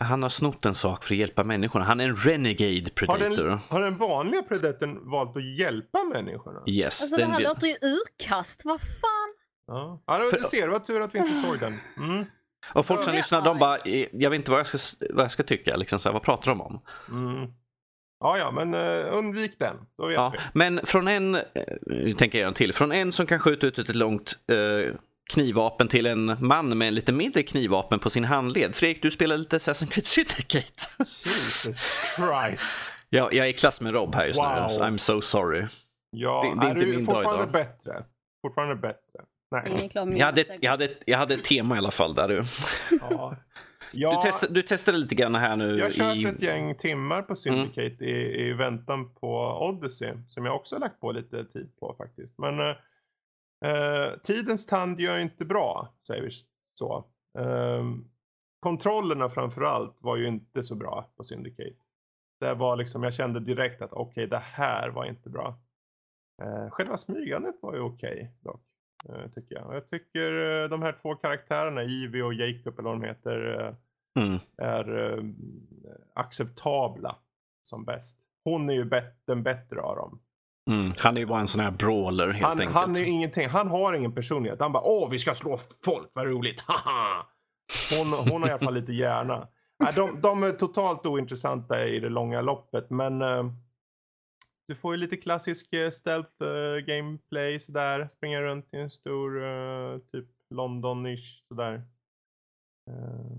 Han har snott en sak för att hjälpa människorna. Han är en renegade Har predator. den, har den vanliga predatorn valt att hjälpa människorna? Yes. Alltså det den här vill- låter ju urkast, vad fan? Ja, ja det- För- du ser, det var tur att vi inte såg den. Mm. Och folk som Ja. lyssnar, de bara, eh, jag vet inte vad jag ska, vad jag ska tycka. Liksom så här, vad pratar de om? Mm. Ja, ja, men uh, undvik den. Då vet Ja, vi. men från en, eh, nu tänker jag en till, från en som kan skjuta ut ett långt eh, knivvapen till en man med en lite mindre knivvapen på sin handled. Fredrik, du spelar lite Assassin's Creed Syndicate. Jesus Christ. ja, jag är i klass med Rob här just Wow. nu, så I'm so sorry. Ja, Det- det är är, inte du min dag fortfarande idag. bättre? Fortfarande bättre? Nej. Jag hade, jag, hade, jag hade ett tema i alla fall där du. Ja. Du, Ja, testade, du testade lite grann här nu. jag har kört i... ett gäng timmar på Syndicate i, i väntan på Odyssey. Som jag också har lagt på lite tid på faktiskt. Men eh, tidens tand gör inte bra, säger vi så. Eh, kontrollerna framförallt var ju inte så bra på Syndicate. Det var liksom, jag kände direkt att okej, det här var inte bra. Eh, själva smygandet var ju okej dock. eh, tycker jag. Jag tycker eh, de här två karaktärerna, Ivy och Jacob eller vad de heter. eh, Mm. är eh, acceptabla som bäst. Hon är ju bet- den bättre av dem. Mm. Han är ju bara en sån här brawler helt Han, enkelt. han är ju ingenting, han har ingen personlighet. Han bara åh vi ska slå folk, vad roligt, <laughs> haha! Hon, hon har i alla fall lite hjärna. Nej, de, de är totalt ointressanta i det långa loppet men eh, du får ju lite klassisk eh, stealth eh, gameplay sådär. Springa runt i en stor eh, typ London-ish sådär. Eh,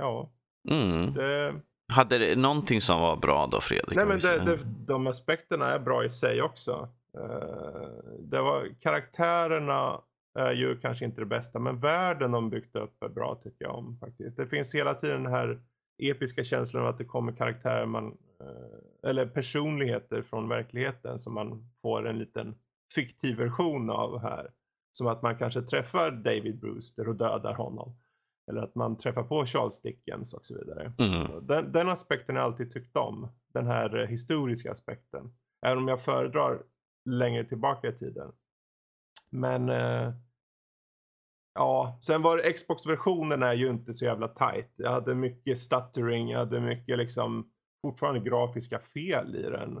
ja, Mm. det, Hade det någonting som var bra då Fredrik? Nej men det, det, de aspekterna är bra i sig också. Eh, det var karaktärerna är ju kanske inte det bästa, men världen de byggt upp är bra tycker jag om faktiskt. Det finns hela tiden den här episka känslan av att det kommer karaktärer man, eh, eller personligheter från verkligheten som man får en liten fiktiv version av här. Som att man kanske träffar David Brewster och dödar honom. Eller att man träffar på Charles Dickens och så vidare. Mm. Den, den aspekten har jag alltid tyckt om. Den här eh, historiska aspekten. Även om jag föredrar längre tillbaka i tiden. Men eh, ja, sen var Xbox-versionen är ju inte så jävla tight. Jag hade mycket stuttering, jag hade mycket liksom fortfarande grafiska fel i den.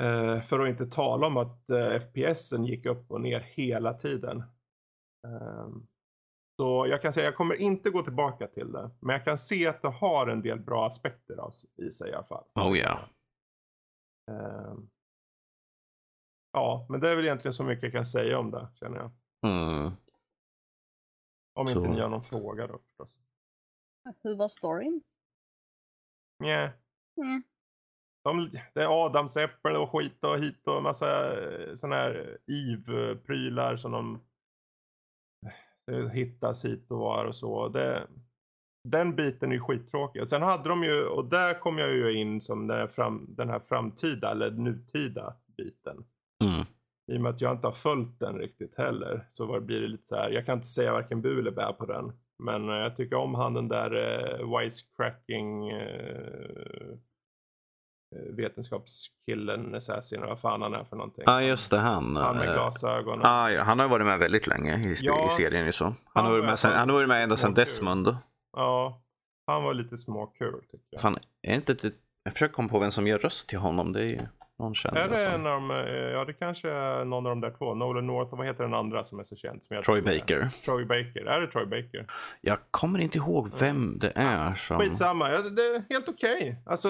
Eh, för att inte tala om att eh, FPSen gick upp och ner hela tiden. Ehm, så jag kan säga, jag kommer inte gå tillbaka till det. Men jag kan se att det har en del bra aspekter av, i sig i alla fall. Oh ja. Ehm, ja, men det är väl egentligen så mycket jag kan säga om det, känner jag. Mm. Om Så. inte ni har någon fråga då förstås. Hur var storyn? Nja. Mm. De, det är adamsäppel och skit och hit och massa eh, sådana här IV-prylar som de eh, hittas hit och var och så. Det, den biten är ju skittråkig. Sen hade de ju, och där kom jag ju in som den här, fram, den här framtida eller nutida biten. Mm. I och med att jag inte har följt den riktigt heller så var, blir det lite så här, jag kan inte säga varken bu eller bä på den. Men eh, jag tycker om han den där eh, wisecracking eh, eh, vetenskapskillen, assassin vad fan han är för någonting. Ja, just det. Han. Han med eh, glasögon. ah, ja, han har varit med väldigt länge i, Ja. i serien. ju Så. Han, Han har varit var- med, sen, han har varit med ända sedan. Desmond. Ja, han var lite småkul tycker jag. Fan, är det inte ett, jag försöker komma på vem som gör röst till honom. Det är ju någon känd. Är det en av de, eh, ja det kanske är någon av de där två. Nolan North och vad heter den andra som är så känd? Som jag Troy tror är- Baker. Troy Baker. Är det Troy Baker? Jag kommer inte ihåg vem det är som... Skitsamma, ja, det det är helt okej. Alltså,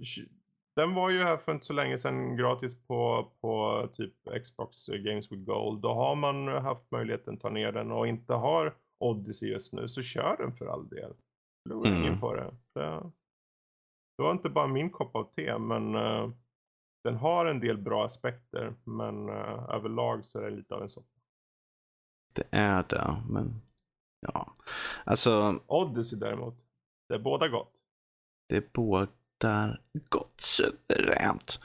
sh- den var ju här för inte så länge sedan gratis på, på typ Xbox Games with Gold. Då har man haft möjligheten att ta ner den och inte har Odyssey just nu så kör den för all del. Förlora Mm. ingen på det. det. Det var inte bara min kopp av te men eh, den har en del bra aspekter men eh, överlag så är det lite av en soppa. Det är det, men... Ja. Alltså, Odyssey däremot, det är båda gott. det bådar gott suveränt.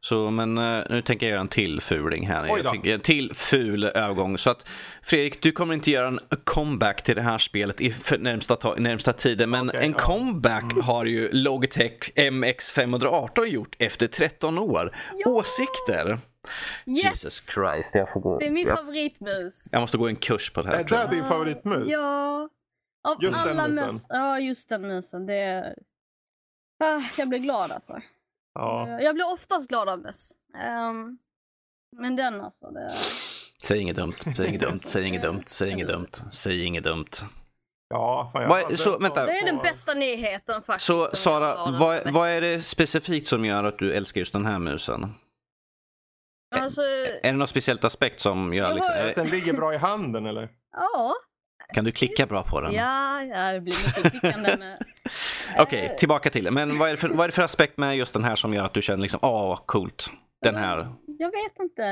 Så, men eh, nu tänker jag göra en till fuling här. Tänker, en till ful övergång. Så att Fredrik, du kommer inte göra en comeback till det här spelet i närmsta, ta- närmsta tiden. Men Okej, en ja. comeback har ju Logitech MX518 gjort efter 13 år. Ja! Åsikter? Yes! Jesus Christ, jag får gå. Det är min favoritmus. jag måste gå en kurs på det här. Är det din favoritmus? Ja. Av Just den alla musen? mus. Ja, just den musen. Det är... ah, jag blir glad alltså. Ja. Jag blir oftast glad av möss. Ehm, men den alltså. Det... Säg inget dumt, säg inget dumt, säg inget dumt, säg inget dumt, säg inget dumt. Ja, fan Vad är- så, vänta. det är den bästa nyheten faktiskt. Så Sara, vad, vad är det specifikt som gör att du älskar just den här musen? veckan. Alltså, Är det något speciellt aspekt som gör liksom, har- är Att det, den ligger bra i handen eller? <laughs> ja. kan du klicka bra på den? Ja, ja, det blir mycket klickande med... <laughs> Okej, Eh, tillbaka till det. Men vad är, det för, vad är det för aspekt med just den här som gör att du känner liksom, åh vad coolt. Den här. Jag vet inte.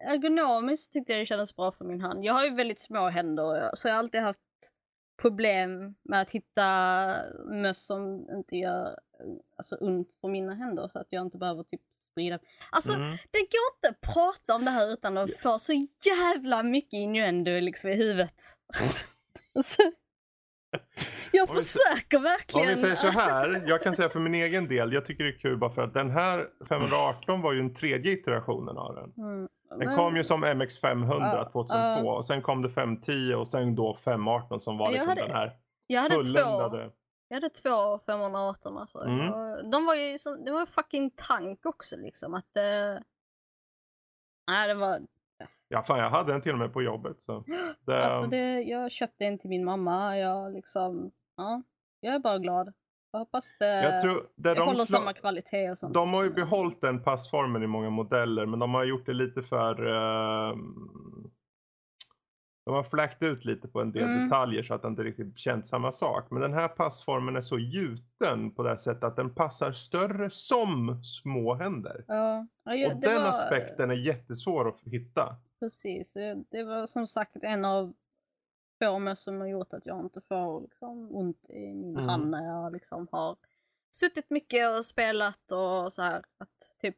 Ergonomiskt tyckte jag det kändes bra för min hand. Jag har ju väldigt små händer så jag har alltid haft problem med att hitta möss som inte gör alltså, ont på mina händer så att jag inte behöver typ sprida. Alltså Mm. det går inte att prata om det här utan att få så jävla mycket innuendo liksom i huvudet. <laughs> <laughs> Alltså, jag Om försöker Om verkligen. vi säger så här, jag kan säga för min egen del, jag tycker det är kul bara för att den här 518 var ju den tredje iterationen av den. Mm, Den kom ju som MX500 Ja, 2002 ja. och sen kom det 510 och sen då 518 som var liksom hade- den här jag hade två. fulländade. Jag hade två 518 alltså. Mm. Och De var ju så, det var fucking tank också liksom. Att det... Nej det var... Ja fan jag hade den till och med på jobbet så. <gasps> Det, Alltså det, jag köpte en till min mamma. Jag liksom... Ja. Jag är bara glad. Jag hoppas det, jag tror, det det de, håller samma kvalitet och sånt. de har ju behållit den passformen i många modeller men de har gjort det lite för ehm, de har fläkt ut lite på en del Mm. detaljer så att det inte riktigt känns samma sak. Men den här passformen är så gjuten på det här sättet att den passar större som små händer. Ja. Ja, och den var- aspekten är jättesvår att hitta. Precis. Det var som sagt en av få möss som har gjort att jag inte får liksom ont i min Mm. hand när jag liksom har suttit mycket och spelat och så här. Att typ,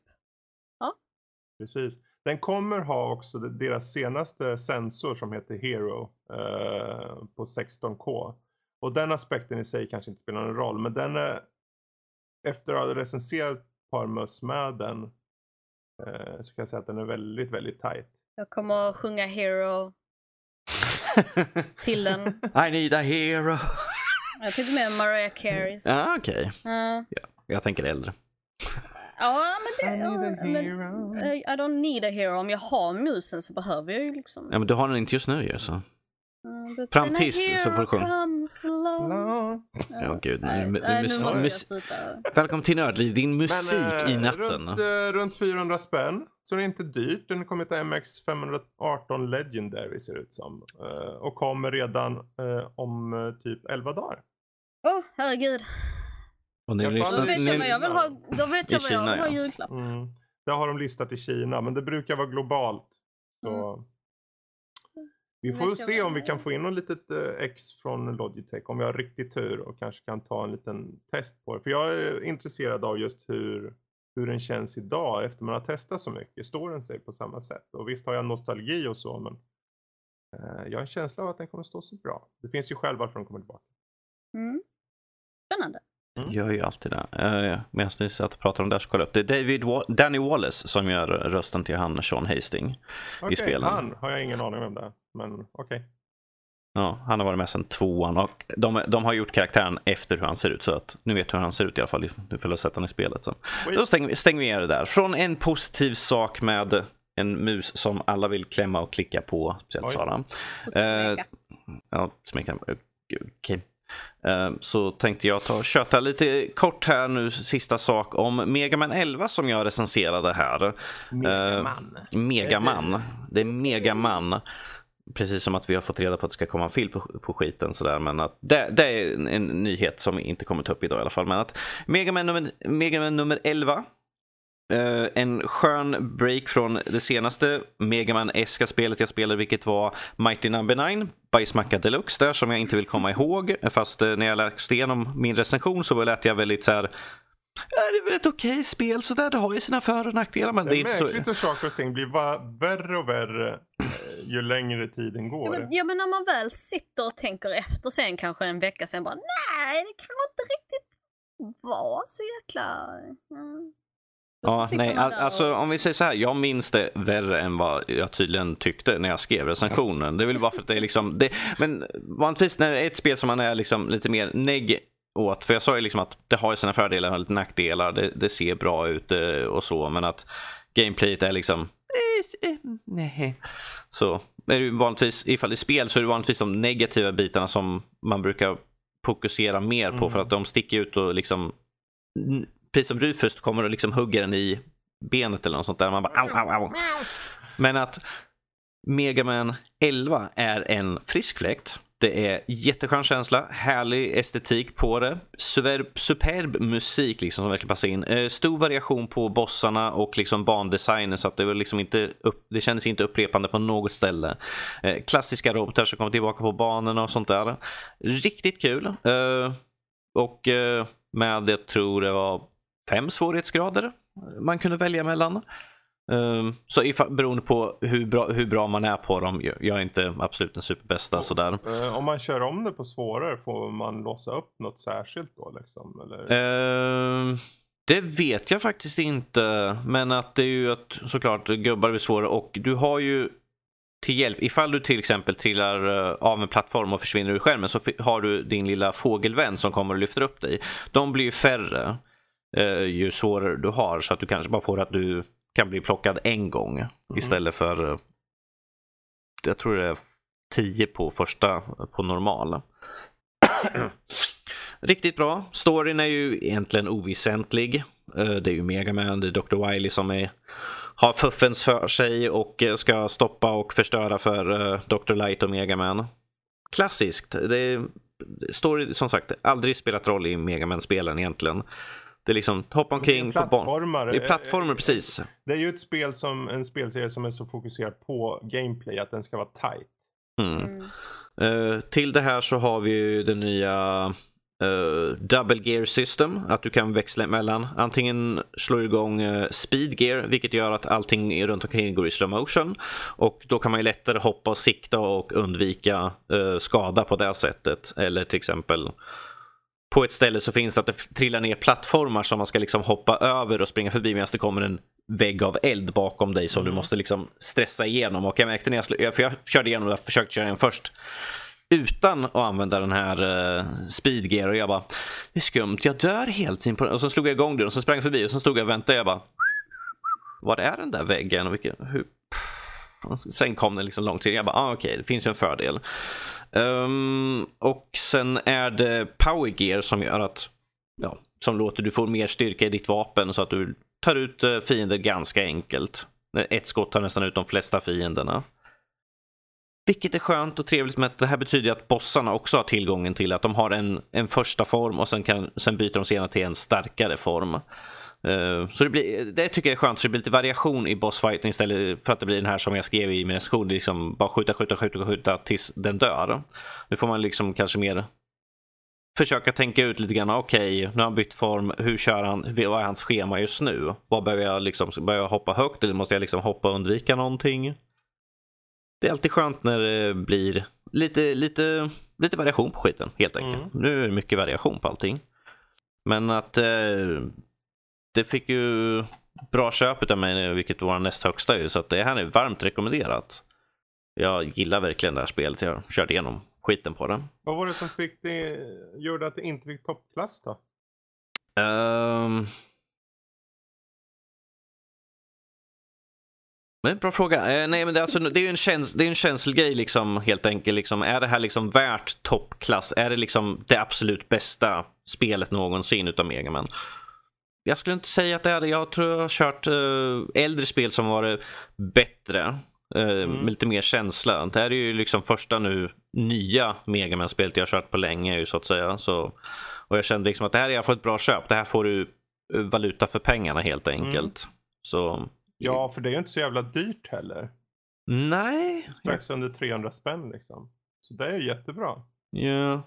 Precis. Den kommer ha också de- deras senaste sensor som heter Hero eh, på 16K. Och den aspekten i sig kanske inte spelar någon roll, men den är efter att ha recenserat ett par möss med den eh, så kan jag säga att den är väldigt, väldigt tight. Jag kommer att sjunga Hero <laughs> till den. I need a hero. Jag tycker med Mariah Careys. Ja, okej. Ja. Jag tänker äldre. Ja, men det... I need a ja, men, hero. eh, I don't need a hero. Om jag har musen så behöver jag ju liksom... Ja, men du har den inte just nu ju så. Mm, Fram tills så får du sjunga. Ja, gud. Nej, nu- nej, nu mus- jag mus-. Välkommen till Nördliv, din musik Men, i eh, natten. Runt, eh, runt 400 spänn. Så det är inte dyrt. Den kommer till MX 518 Legendary ser det ut som. Eh, och kommer redan om typ 11 dagar. Åh, herregud. Och ni jag lyssnar- Då vet jag vad jag vill ha, då vet jag vad jag vill ha julklapp. Mm. Det har de listat i Kina, men det brukar vara globalt. Så vi får se om vi kan få in något litet eh, X från Logitech om vi har riktigt tur och kanske kan ta en liten test på det. För jag är intresserad av just hur, hur den känns idag efter man har testat så mycket. Står den sig på samma sätt? Och visst har jag nostalgi och så, men eh, jag har en känsla av att den kommer stå sig bra. Det finns ju skäl varför den kommer tillbaka. Mm. Spännande. Gör ju alltid det. Uh, Medan ni satt och pratade om det så kollade jag upp. Det är David Wa- Danny Wallace som gör rösten till han Sean Hasting. Okej, spelen. han har jag ingen aning om det men okej. Ja, han har varit med sedan tvåan och de, de har gjort karaktären efter hur han ser ut. Så att nu vet du hur han ser ut i alla fall. Du får sett honom i spelet. Så. Wait. Då stänger vi, stänger vi ner det där. Från en positiv sak med en mus som alla vill klämma och klicka på. Speciellt Oj. Sara. Och Eh. Ja, smeka. Okej. Eh, Så tänkte jag ta och köta lite kort här nu, sista sak om Mega Man 11 som jag recenserade här. Megaman. Megaman. Det är Megaman. Precis som att vi har fått reda på att det ska komma en film på, på skiten sådär. Men att det, det är en, en nyhet som vi inte kommer ta upp idag i alla fall. Men att Megaman nummer, Megaman nummer 11. eh, en skön break från det senaste Megaman-eska spelet jag spelade vilket var Mighty Number 9. Bajsmacka Deluxe där som jag inte vill komma ihåg. Fast eh, när jag läste igenom min recension så lät jag väldigt så här. "Ja, Det är väl ett okej spel sådär. Det har ju sina för och nackdelar. Men det, Det är är inte så... märkligt hur saker och ting blir värre och värre eh, ju längre tiden Ja går. men, ja men när man väl sitter och tänker efter sen kanske en vecka sen bara nej det kan inte riktigt vara så jäkla... Mm. Och så Ja, nej, där alltså och- om vi säger så här, jag minns det värre än vad jag tydligen tyckte när jag skrev recensionen. Det är väl bara för att det är liksom, det, men vanligtvis när det är ett spel som man är liksom lite mer negg åt, för jag sa ju liksom att det har sina fördelar och lite nackdelar, det, det ser bra ut eh, och så, men att gameplayet är liksom, eh, eh, nej. Så är det vanligtvis, ifall det är spel så är det vanligtvis de negativa bitarna som man brukar fokusera mer på Mm. för att de sticker ut och liksom precis som Rufus kommer och liksom hugger den i benet eller något sånt där. Man bara au, au, au. Men att Megaman 11 är en frisk fläkt. Det är jätteskön känsla, härlig estetik på det. Superb, superb musik liksom som verkligen passar in. Eh, stor variation på bossarna och liksom bandesignen så att det var liksom inte upp, det kändes inte upprepande på något ställe. Eh, klassiska robotar som kommer tillbaka på banorna och sånt där. Riktigt kul. Eh, och eh, med, jag tror det var fem svårighetsgrader man kunde välja mellan. Um, så ifall, beroende på hur bra, hur bra man är på dem, jag är inte absolut den superbästa sådär. Eh, om man kör om det på svårare, får man låsa upp något särskilt då? Liksom, eller? Ehm, det vet jag faktiskt inte, men att det är ju att såklart gubbar blir svårare och du har ju till hjälp, ifall du till exempel trillar eh, av en plattform och försvinner ur skärmen så har du din lilla fågelvän som kommer och lyfter upp dig. De blir ju färre eh, ju svårare du har så att du kanske bara får att du kan bli plockad en gång istället för eh, jag tror det är 10 på första på normal. <clears throat> Riktigt bra. Storyn är ju egentligen oväsentlig. Eh, Det är ju Megaman, det är Dr. Wily som är, har fuffens för sig och eh, ska stoppa och förstöra för Dr. Light och Megaman. Klassiskt. Det är, story, som sagt, aldrig spelat roll i Megaman-spelen egentligen. Det är liksom hoppa Det är omkring på barn. plattformar. Det är plattformar, Eh, eh, precis. Det är ju ett spel som, en spelserie som är så fokuserad på gameplay att den ska vara tight. Mm. Mm. Eh, till det här så har vi ju den nya eh, Double Gear System. Att du kan växla emellan. Antingen slår du igång uh, Speed Gear vilket gör att allting runt omkring går i slow motion. Och då kan man ju lättare hoppa och sikta och undvika eh, skada på det sättet. Eller till exempel på ett ställe så finns det att det trillar ner plattformar som man ska liksom hoppa över och springa förbi medan det kommer en vägg av eld bakom dig som du måste liksom stressa igenom. Och jag märkte när jag, för jag körde igenom det, jag försökte köra igen först utan att använda den här uh, speed gear och jag bara det är skumt, jag dör hela tiden på den. Och så slog jag igång den och så sprang jag förbi och så stod jag och väntade jag bara var är den där väggen? Och vilken, hur? Sen kom den liksom långt till. Jag bara, ah, okej, det finns ju en fördel. Um, och sen är det power gear som gör att, ja, som låter du få mer styrka i ditt vapen så att du tar ut eh, fiender ganska enkelt. Ett skott tar nästan ut de flesta fienderna. Vilket är skönt och trevligt med att det här betyder ju att bossarna också har tillgången till att de har en, en första form och sen, kan, sen byter de senare till en starkare form. Eh, Så det, blir, det tycker jag är skönt, så det blir lite variation i bossfighten istället för att det blir den här som jag skrev i min recension, liksom bara skjuta, skjuta, skjuta, skjuta tills den dör. Nu får man liksom kanske mer försöka tänka ut lite grann, okej, nu har han bytt form, hur kör han, vad är hans schema just nu? Vad behöver jag liksom, behöver jag hoppa högt eller måste jag liksom hoppa och undvika någonting? Det är alltid skönt när det blir lite, lite, lite variation på skiten helt enkelt. Mm. Nu är det mycket variation på allting. Men att eh, det fick ju bra köp av mig, nu, vilket var näst högsta ju, så att det här är varmt rekommenderat. Jag gillar verkligen det här spelet. Jag körde igenom skiten på det. Vad var det som fick det, gjorde att det inte fick toppklass då? Um... Det är en bra fråga. Eh, nej, men det, är alltså, det är ju en, käns det är en känselgrej liksom, helt enkelt. Liksom. Är det här liksom värt toppklass? Är det liksom det absolut bästa spelet någonsin utav Mega Man? Jag skulle inte säga att det är det. Jag tror jag har kört eh, äldre spel som varit bättre. eh, Med lite mer känsla. Det här är ju liksom första nu nya Mega man spelet jag har kört på länge ju, så att säga. Så, och jag kände liksom att det här är i alla fall ett bra köp. Det här får du eh, valuta för pengarna helt enkelt. Så Ja, för det är ju inte så jävla dyrt heller. nej. Strax under 300 spänn liksom. Så det är jättebra. Ja.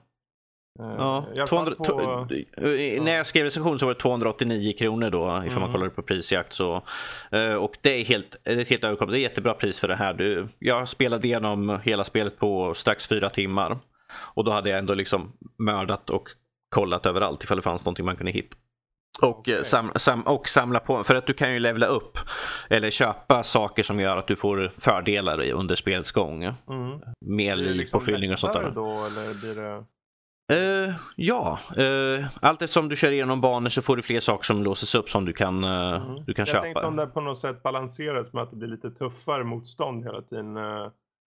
Eh, Ja, i alla fall 200, på, to- eh, När jag skrev recension så var det 289 kronor då ifall man Mm. kollar på prisjakt. Så, eh, och det är helt, helt överkomligt. Det är jättebra pris för det här. Du, jag spelade igenom hela spelet på strax fyra timmar. Och då hade jag ändå liksom mördat och kollat överallt ifall det fanns någonting man kunde hitta. Och, eh, sam, sam, och samla på, för att du kan ju levla upp eller köpa saker som gör att du får fördelar under spelets gång. mm. Mer liv, liksom påfyllning och sånt där. då eller blir det... Eh, ja, uh, allt eftersom du kör igenom banor så får du fler saker som låses upp som du kan, eh, Mm. du kan jag tänkte köpa. om det på något sätt balanseras med att det blir lite tuffare motstånd hela tiden.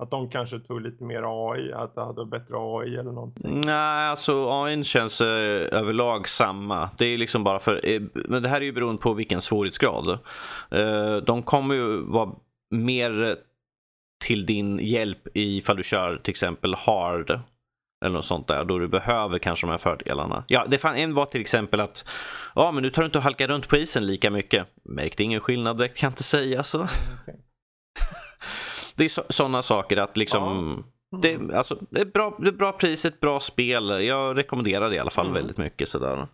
Att de kanske tog lite mer AI, att det hade bättre AI eller någonting. Nej, alltså AIn känns eh, överlag samma. Det är liksom bara för, eh, men det här är ju beroende på vilken svårighetsgrad. Eh, de kommer ju vara mer till din hjälp ifall du kör till exempel hard eller något sånt där, då du behöver kanske de här fördelarna. Ja, det fan, en var till exempel att ja, men nu tar du inte och halkar runt på isen lika mycket. Märkte ingen skillnad direkt, kan jag inte säga så. okej. <laughs> Det är sådana saker att liksom det, alltså, det, är bra, det är bra pris, ett bra spel. Jag rekommenderar det i alla fall Mm. väldigt mycket. Sådär.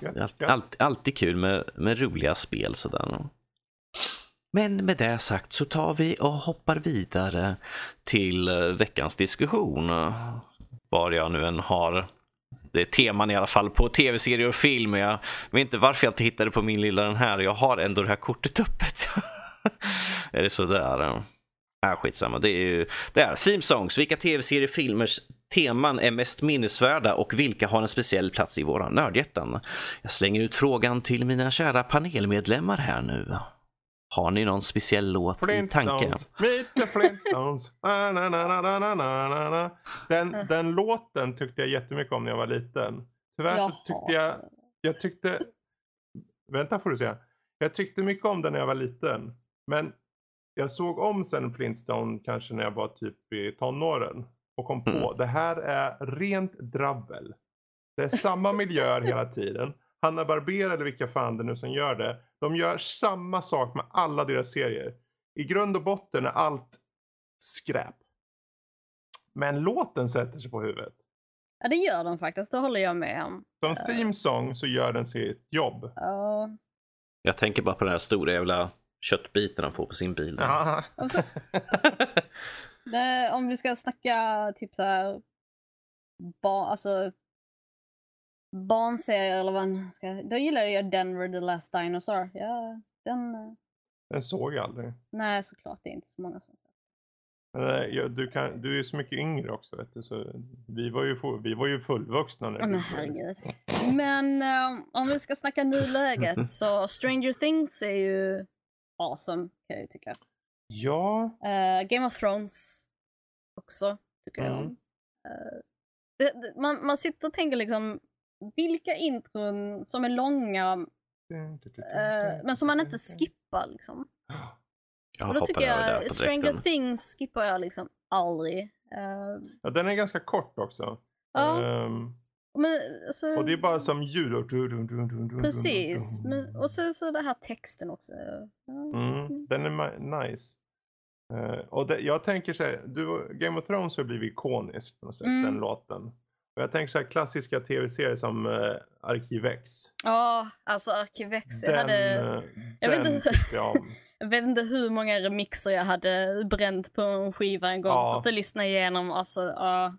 Gött, gött. allt, alltid kul med, med roliga spel. Sådär. Men med det sagt så tar vi och hoppar vidare till veckans diskussion. Var jag nu än har det är teman i alla fall på tv-serier och film. Jag vet inte varför jag inte hittade på min lilla den här. Jag har ändå det här kortet öppet. <laughs> är det sådär? Äh, skitsamma. Det är ju det är Theme Songs. Vilka tv-serier filmers teman är mest minnesvärda och vilka har en speciell plats i våra nördhjärtan? Jag slänger ut frågan till mina kära panelmedlemmar här nu. Har ni någon speciell låt i tanke? Flintstones, meet the Flintstones. Na, na, na, na, na, na, na, na. Den, den låten tyckte jag jättemycket om när jag var liten. Tyvärr så Jaha. tyckte jag, jag tyckte, vänta får du se. Jag tyckte mycket om den när jag var liten. Men jag såg om sen Flintstone kanske när jag var typ i tonåren. Och kom på, Mm. det här är rent drabbel. Det är samma miljöer hela tiden. Hanna Barbera eller vilka fan det nu som gör det. De gör samma sak med alla deras serier. I grund och botten är allt skräp. Men låten sätter sig på huvudet. Ja, det gör de faktiskt. Det håller jag med om. Som theme song så gör den sitt jobb. Ja. Jag tänker bara på den här stora jävla köttbiten han får på sin bil. Ja. Och <laughs> så- det, om vi ska snacka typ så här ba, alltså barnserier eller vad ska... Då gillar jag Denver the Last Dinosaur. Ja, den... eh, Den såg jag aldrig. Nej, såklart. Det är inte så många som sett. Men, eh, ja, du, kan, du är så mycket yngre också. Vet du, så vi, var ju, vi var ju fullvuxna när men herregud. Men eh, om vi ska snacka nuläget <laughs> så Stranger Things är ju awesome kan jag ju tycka. Ja, Eh, Game of Thrones också tycker jag Mm. om. Eh, det, det, man, man sitter och tänker liksom vilka intron som är långa eh, men som man inte skippar liksom. Jag Och då tycker jag Stranger. Things skippar jag liksom aldrig. Eh, Ja, den är ganska kort också. ja, Ehm, men alltså, och det är bara som ljud. Precis. Men, och så, så den här texten också. Ja. Mm, den är nice. Eh, och det, jag tänker så här, du, Game of Thrones har blivit ikonisk på något sätt, Mm. den låten. Och jag tänker så här klassiska tv-serier som uh, Arkiv X. Ja, alltså Arkivex. Jag, Den, hade, eh, jag vet inte- jag <laughs> jag vet inte hur många remixer jag hade bränt på en skiva en gång. Ja. Satt och lyssnade igenom. Alltså, ja.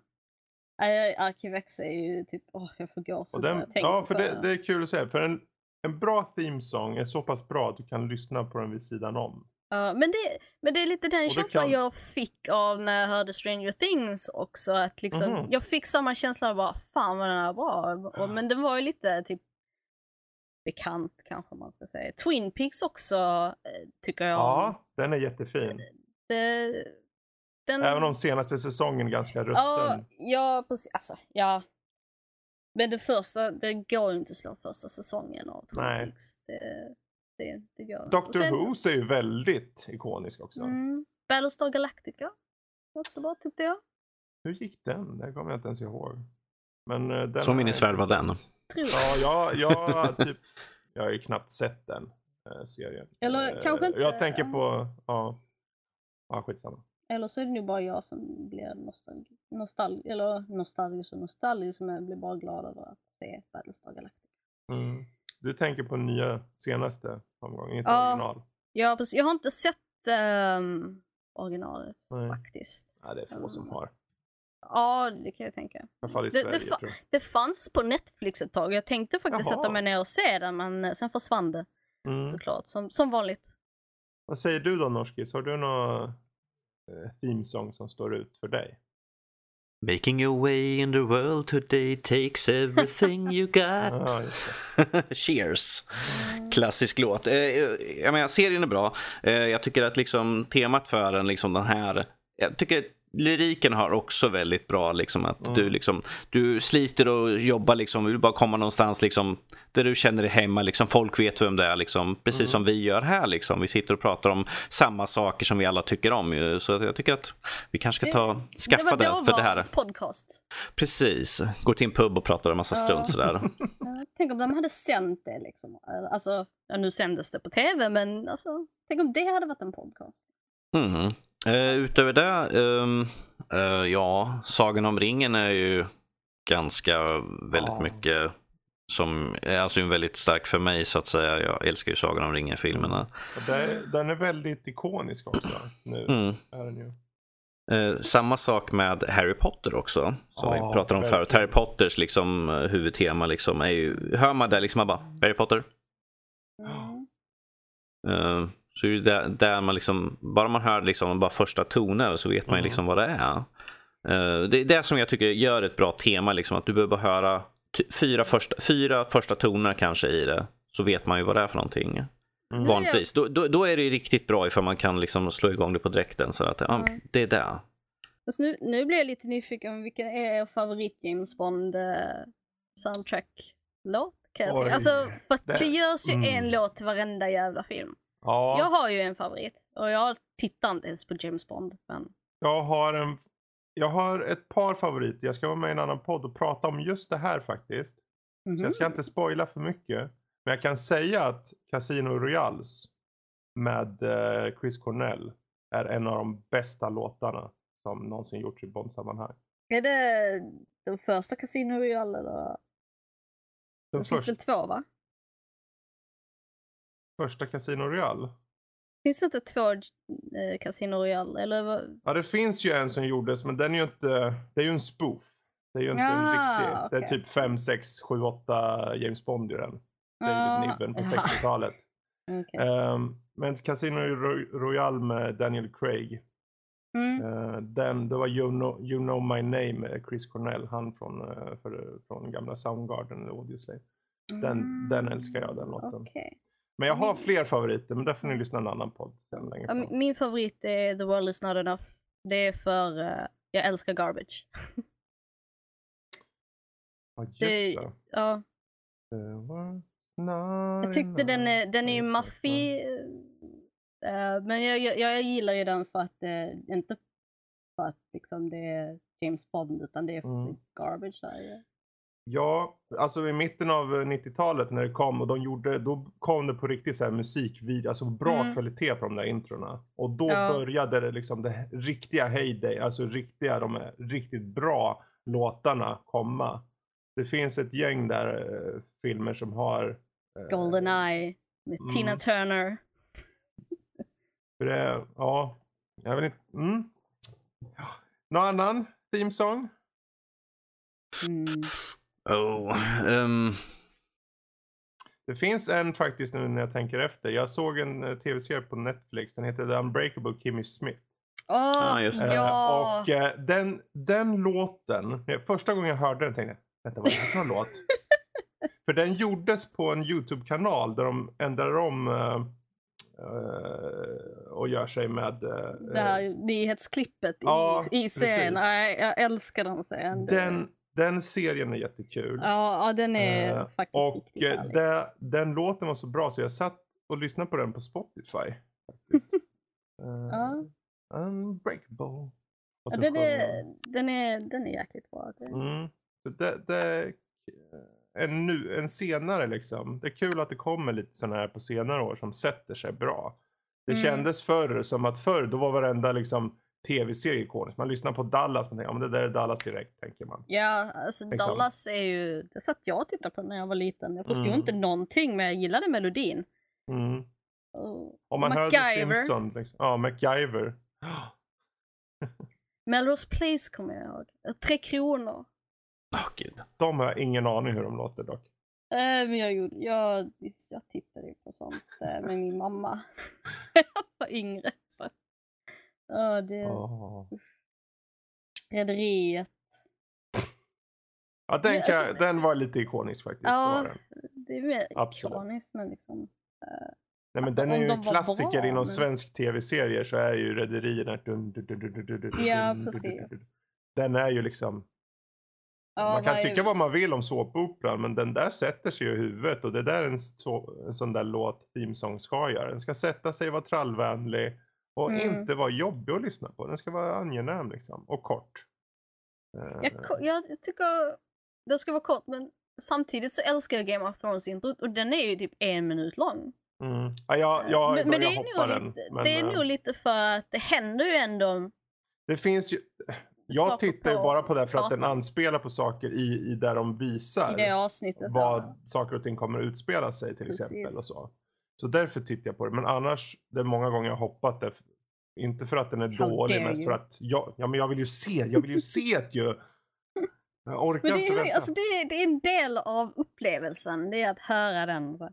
Nej, Arkivex är ju typ, åh jag får gåshud när jag tänker ja, för det, det är kul att säga. För en, en bra themesång är så pass bra att du kan lyssna på den vid sidan om. Ja, men, det, men det är lite den känslan kan- jag fick av när jag hörde Stranger Things också. Att liksom, Mhm. Jag fick samma känsla av bara, fan vad den är bra. Och, men den var ju lite typ bekant kanske man ska säga. Twin Peaks också eh, tycker jag. Ja, den är jättefin. Det, den, Även om senaste säsongen ganska rutten. ja, ja, precis. Alltså, ja. Men det första, det går ju inte att slå första säsongen av Twin Nej. Peaks. Det, det, inte. Och Dr. sen- Who är ju väldigt ikonisk också. Mm, Battlestar Galactica. Också bra tyckte jag. Hur gick den? Det kommer jag inte ens ihåg. Men, eh, den Så jag minnesvärd var den. Tror jag. Ja, jag, jag, <laughs> typ, jag har ju knappt sett den eh, serien. Eller Eh, kanske inte- Jag tänker på, ja, ja skitsamma. Eller så är det nog bara jag som blir nostalgi, nostal eller nostalgisk och nostalgisk men jag blir bara glad över att se Battlestar Galactica. Du tänker på nya senaste omgången, inte Ja. original? Ja, precis. Jag har inte sett ehm, originalet Nej. faktiskt. Ja, det är få Mm. som har. I Ja, det kan jag tänka. alla fall i Det- det Sverige. Det fanns på Netflix ett tag. Jag tänkte faktiskt Jaha. sätta mig ner och se den men eh, sen försvann det Mm. såklart. Som, som vanligt. Vad säger du då Norskis? Har du någon eh, themesång som står ut för dig? Making your way in the world today takes everything you <laughs> got. <laughs> Cheers! Klassisk låt. Eh, jag menar, serien är bra. Eh, jag tycker att liksom temat för den, liksom den här... Jag tycker lyriken har också väldigt bra, liksom att Mm. du liksom, du sliter och jobbar liksom, vill bara komma någonstans liksom, där du känner dig hemma, liksom, folk vet vem det är, liksom, precis Mm. som vi gör här. Liksom. Vi sitter och pratar om samma saker som vi alla tycker om. Ju. Så jag tycker att vi kanske ska ta, skaffa det det, för det här. podcast. Precis, går till en pub och pratar en massa Ja. strunt sådär. <laughs> Tänk om de hade sänt det liksom. Alltså, ja, nu sändes det på tv men alltså, tänk om det hade varit en podcast. Mm. Eh, utöver det, ehm, eh, ja, Sagan om ringen är ju ganska väldigt Ja. mycket som är alltså väldigt stark för mig så att säga. Jag älskar ju Sagan om ringen-filmerna. Det, den är väldigt ikonisk också. Nu Mm. är den ju. Eh, samma sak med Harry Potter också. Som Ja, vi pratade om förut. Harry Potters liksom, eh, huvudtema liksom, är ju, hör man det liksom, man bara Harry Potter. Mm. Eh, så är det där, där man liksom, bara man hör liksom bara första toner så vet man ju Mm. liksom vad det är. Eh, det är det som jag tycker gör ett bra tema, liksom, att du behöver bara höra fyra första, fyra första toner kanske i det. Så vet man ju vad det är för någonting. Mm. Vanligtvis. Då, då, då är det riktigt bra ifall man kan liksom slå igång det på direkten. Så att ja, Mm. det är det. Fast nu, nu blir jag lite nyfiken, vilken är er favorit James Bond eh, soundtrack-låt? Alltså, för att det, det- görs ju mm. en låt till varenda jävla film. Ja, Jag har ju en favorit och jag tittar inte ens på James Bond. Men... jag har en jag har ett par favoriter. Jag ska vara med i en annan podd och prata om just det här faktiskt. Så jag ska Mhm. inte spoila för mycket. Men jag kan säga att Casino Royals med eh, Chris Cornell är en av de bästa låtarna som någonsin gjorts i Bond-sammanhang. Är det den första Casino Royale eller? Den Det finns väl två va? Första Casino Royale. Finns det inte två eh, Casino Royale? Eller vad? Ja, det finns ju en som gjordes, men den är ju inte, det är ju en spoof. Det är ju inte en Ja, riktig. Det är typ 5, 6, 7, 8 James Bond i den. David Ah, Niven på ja, 60-talet. <laughs> okej. Ehm, men Casino Ro- Royale med Daniel Craig. Mm. Uh, den, det var you know, you know My Name med Chris Cornell. Han från, uh, för, från gamla Soundgarden eller Audioslave. Den, den älskar jag, den låten. Okej. Men jag har Min- fler favoriter, men där får ni lyssna en annan podd sen längre fram. min- favorit är The World Is Not Enough. Det är för eh, jag älskar Garbage. Ja, just det- det. Ja, jag tyckte den är, den är maffig. eh, men jag, jag, jag gillar ju den för att det inte för att liksom det är James Bond utan det är Mm. Garbage där. Ja, alltså i mitten av eh, 90-talet när det kom och de gjorde, då kom det på riktigt så här musikvideo, alltså bra Mm. kvalitet på de där introna. Och då Ja. började det liksom det riktiga heyday, alltså riktiga, de riktigt bra låtarna komma. Det finns ett gäng där eh, filmer som har eh, Goldeneye med Mm. Tina Turner. För det, ja, jag vill inte, mm. Någon annan theme song? Mm. Oh, ehm, Det finns en faktiskt nu när jag tänker efter. Jag såg en eh, tv-serie på Netflix. Den heter The Unbreakable Kimmy Smith. Åh, Ja, just det. Eh, ja! och eh, den, den låten, första gången jag hörde den tänkte jag, vänta vad är det för låt? <laughs> För den gjordes på en YouTube-kanal där de ändrar om eh, eh, och gör sig med eh, det här nyhetsklippet ja, i, i serien. precis. Nej, jag älskar den serien. Den, den serien är jättekul. Ja, ja, den är Eh, faktiskt och eh, det, den låten var så bra så jag satt och lyssnade på den på Spotify. Faktiskt. <laughs> Eh, Ja. Unbreakable. Ja, den, är, den, är, den är jäkligt bra. Det, Mm. Så det, det, en, nu, en senare liksom. Det är kul att det kommer lite sådana här på senare år som sätter sig bra. Det Mm. kändes förr som att förr då var varenda liksom tv-serie ikonisk. Man lyssnar på Dallas och tänker ja men det där är Dallas direkt tänker man. Ja, alltså Liksom. Dallas är ju... Det satt jag och tittade på när jag var liten. Jag förstod Mm. inte någonting men jag gillade melodin. Mm. Och Om man MacGyver. Simpsons. Liksom. Ja, MacGyver. <gasps> Melrose Place kommer jag ihåg. Tre Kronor. åh gud. De har jag ingen aning hur de låter dock. Äh, men jag, gjorde, jag, jag tittade ju på sånt äh, med min mamma. <laughs> jag var yngre. Så. Ja, det... Åh. Rederiet. Ja, den, kan, alltså- den var lite ikonisk faktiskt. det Ja. den. Det är mer Absolut. ikoniskt men liksom... Nej, men den är ju en klassiker bra, inom men- svensk tv-serier så är ju Rederierna. Ja, precis. Den är ju liksom. Ja, man kan varje- tycka vad man vill om såpoperan men den där sätter sig i huvudet och det där är en, så, en sån där låt themesång ska göra. Den ska sätta sig, vara trallvänlig och Mm. inte vara jobbig att lyssna på. Den ska vara angenäm liksom och kort. Eh, Jag, ko- jag tycker det ska vara kort men samtidigt så älskar jag Game of Thrones introt och den är ju typ en minut lång. Mm. Ja, jag, jag men, men det, är nog den. lite, men, det är eh, nog lite för att det händer ju ändå Det finns ju... Jag tittar ju bara på det för att den anspelar på saker i, i där de visar i det avsnittet. vad ja. saker och ting kommer att utspela sig till Precis. exempel. och så. Så därför tittar jag på det. Men annars, det är många gånger jag har hoppat det. Inte för att den är How dålig, mest för att jag, ja, men jag vill ju se, jag vill ju se <laughs> det ju. Jag orkar Men det inte är, vänta. alltså, det, är, det är en del av upplevelsen, det är att höra den. Så.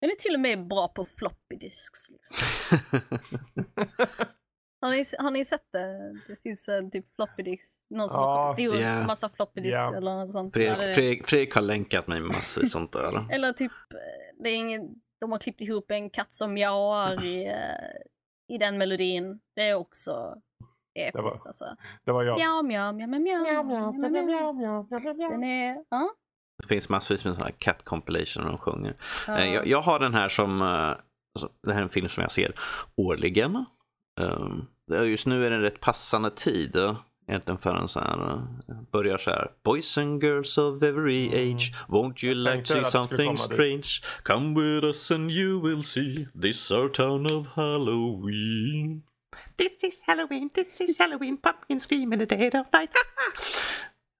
Den är till och med bra på floppy disks. Liksom. <laughs> Har ni, har ni sett det? Det finns en typ floppy disk. Någon som Ja, har ihop ja. massa floppy disk Ja. eller något sånt. Fredrik. Fredrik, Fredrik har länkat mig massvis sånt där. Eller typ, eh, det är ingen, de har klippt ihop en katt som mjauar i, eh, i den melodin. Det är också episkt var- alltså. Det var jag. Mjau, mjau, mjau, mjau, mjau, mjau, mjau. Den är, ja. Det finns massvis med sådana här cat compilation de sjunger. ja. Eh, Jag, jag har den här som, eh, det här är en film som jag ser årligen. Det är- just nu är det en rätt passande tid. Egentligen förrän så här, eh, börjar så här. Boys and girls of every Mm. age, won't you like to see something komma dit. strange? Come with us and you will see this our town of Halloween. This is Halloween, this is Halloween, pumpkin scream in the dead of night.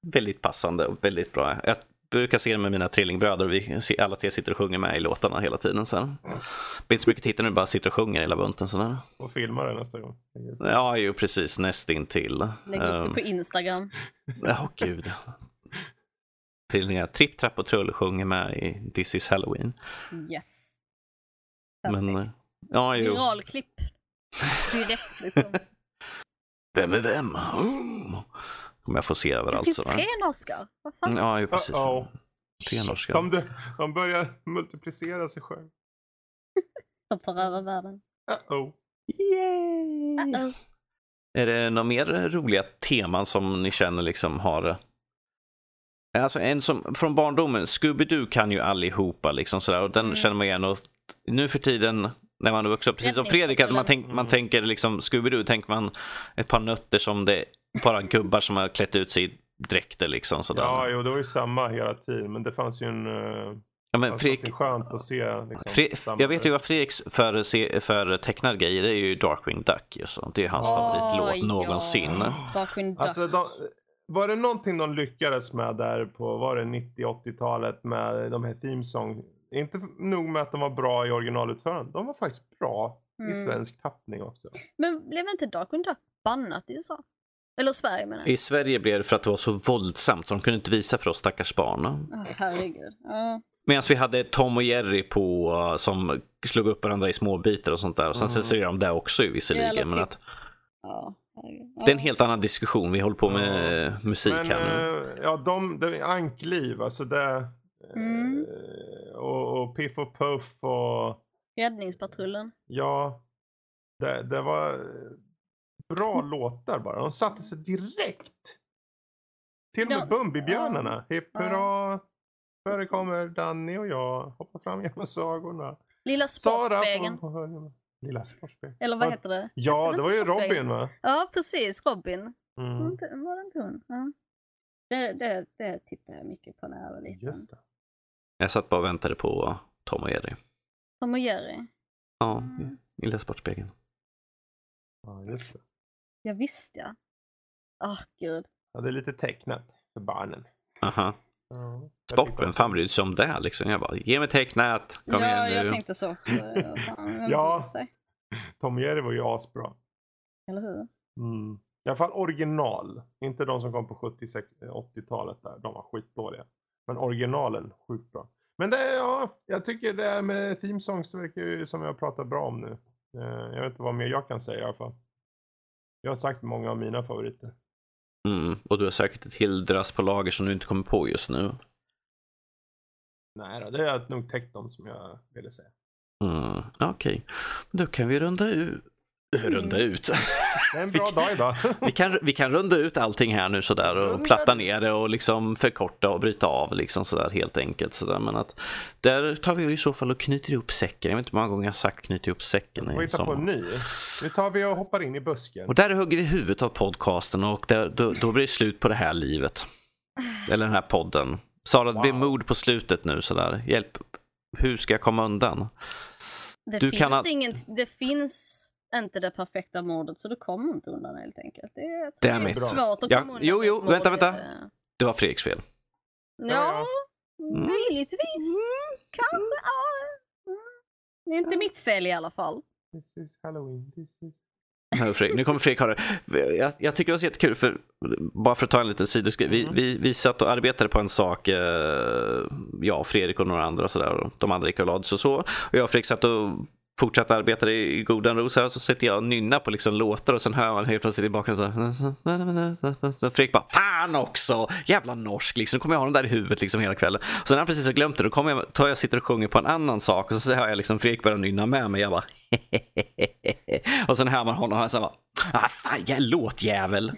<laughs> väldigt passande och väldigt bra. Jag brukar se det med mina trillingbröder. Vi alla tre sitter och sjunger med i låtarna hela tiden. Så här. Det blir inte så mycket tittare nu, bara sitter och sjunger hela bunten. Så. Och filma det nästa gång. Ja, ju precis nästintill. Lägg upp det Um, på Instagram. Ja, gud. Trillingar, Tripp, Trapp och Trull sjunger med i This is Halloween. Yes. Men, Perfekt. Ja, jo. Viralklipp. <laughs> Direkt liksom. Vem är vem? Mm. Kommer jag få se Det överallt. finns sådär. tre norskar. Vad fan? Ja, ju precis. Uh-oh. Tre norska. De, de börjar multiplicera sig själv. <laughs> De tar över världen. Uh-oh. Yay! Uh-oh. Är det några mer roliga teman som ni känner liksom har Alltså en som från barndomen, Scooby-Doo kan ju allihopa liksom sådär och den Mm. känner man igen och nu för tiden när man vuxit upp, precis som Fredrik, att man, tänk, man Mm. tänker liksom Scooby-Doo, tänker man ett par nötter som det bara gubbar som har klätt ut sig i dräkter liksom sådär. Ja, jo, det var ju samma hela tiden. Men det fanns ju en... Uh, Ja, men det Fredrik, är skönt att se. Liksom, Fre- jag vet ju vad Fredriks för, se- för tecknade grejer det är ju Darkwing Duck. Ju så. Det är hans Åh, favoritlåt ja. någonsin. Darkwing Duck. Alltså, de, var det någonting de lyckades med där på, var det 90-80-talet med de här themesång? Inte nog med att de var bra i originalutförande, de var faktiskt bra Mm. i svensk tappning också. Men blev inte Darkwing Duck bannat i USA? Eller Sverige menar jag. I Sverige blev det för att det var så våldsamt så de kunde inte visa för oss stackars barn. Åh, herregud. Ja. Medan vi hade Tom och Jerry på som slog upp varandra i små bitar och sånt där. Och sen Mm. censurerade de det också ju visserligen. Men typ. att, Ja. Ja. det är en helt annan diskussion. Vi håller på med eh, musik Men här nu. eh, ja, de, det, ankliv, alltså det. Mm. eh, och, och Piff och Puff och Räddningspatrullen. ja. Det, det var bra låtar bara. De satte sig direkt. Till och med Ja. Bumbibjörnarna. Hipp Ja. hurra. Förekommer Danny och jag. Hoppar fram genom sagorna. Lilla Sara Sportspegeln. hörnen. Lilla Sportspegeln. Eller vad heter det? Ja, Heter det var ju? Robin va? Ja, precis. Robin. Det Mm. Var det inte hon? Ja. Det, det, det tittade jag mycket på när jag var liten. Just det. Jag satt bara och väntade på Tom och Jerry. Tom och Jerry. Ja, Mm. i Lilla Sportspegeln. Ja, just det. Ja, visst ja. Åh, gud. Ja, det är lite tecknat för barnen. Aha. Ja. Sport, vem fan bryr sig om det liksom? Jag bara, ge mig tecknat. Kom ja, igen nu. jag tänkte så också. Ja, Fan, <laughs> Ja. Tom och Jerry var ju asbra. Eller hur? Mm. I alla fall original. Inte de som kom på 70-80-talet där. De var skitdåliga. Men originalen, sjukt bra. Men det, ja, jag tycker det här med theme songs det verkar ju som jag pratar bra om nu. Eh, Jag vet inte vad mer jag kan säga i alla fall. Jag har sagt många av mina favoriter. Mm. Och du har säkert ett helt drös på lager som du inte kommer på just nu. Nej då, det är nog täckt dem som jag ville säga. Mm. Okej, då kan vi runda ut. Runda Mm. ut. Det är en <laughs> bra dag idag. <laughs> vi, kan, vi kan runda ut allting här nu sådär och Runda platta ner det och liksom förkorta och bryta av liksom sådär helt enkelt sådär. Men att där tar vi i så fall och knyter ihop säcken. Jag vet inte hur många gånger jag har sagt knyta ihop säcken. Får i hitta på en ny. Nu tar vi och hoppar in i busken. Och där hugger vi huvudet av podcasten och där, då, då blir det slut på det här livet. Eller den här podden. Sara, det blir Wow. mod på slutet nu sådär. Hjälp, hur ska jag komma undan? Det, Du finns kan inget, det finns inte det perfekta mordet så du kommer inte undan helt enkelt. Det är, Det är svårt att Ja, komma undan. jo, jo, vänta, vänta. Det- Det var Fredriks fel. Ja, Mm. möjligtvis. Kanske, ja. Mm. Det är inte mitt fel i alla fall. This is Halloween. This is... Nu kommer Fredrik ha det. Jag, jag tycker det var så jättekul, för, bara för att ta en liten sidoskriv. Vi, Mhm. vi, vi satt och arbetade på en sak, eh, jag, Fredrik och några andra och sådär. och De andra gick och lade sig och så. Och jag och Fredrik satt och fortsatte arbeta i godan ro så här, och så sitter jag och nynnar på liksom låtar och sen hör man helt plötsligt i bakgrunden så här. Så Fredrik bara, fan också! Jävla norsk liksom. Nu kommer jag ha den där i huvudet liksom hela kvällen. Och sen har jag precis glömt det, då kommer jag, tar jag sitter och sjunger på en annan sak och så hör jag liksom Fredrik börja nynna med mig. Jag bara <laughs> Och sen hör man honom och han säger ah fan, jag låtjävel. <laughs>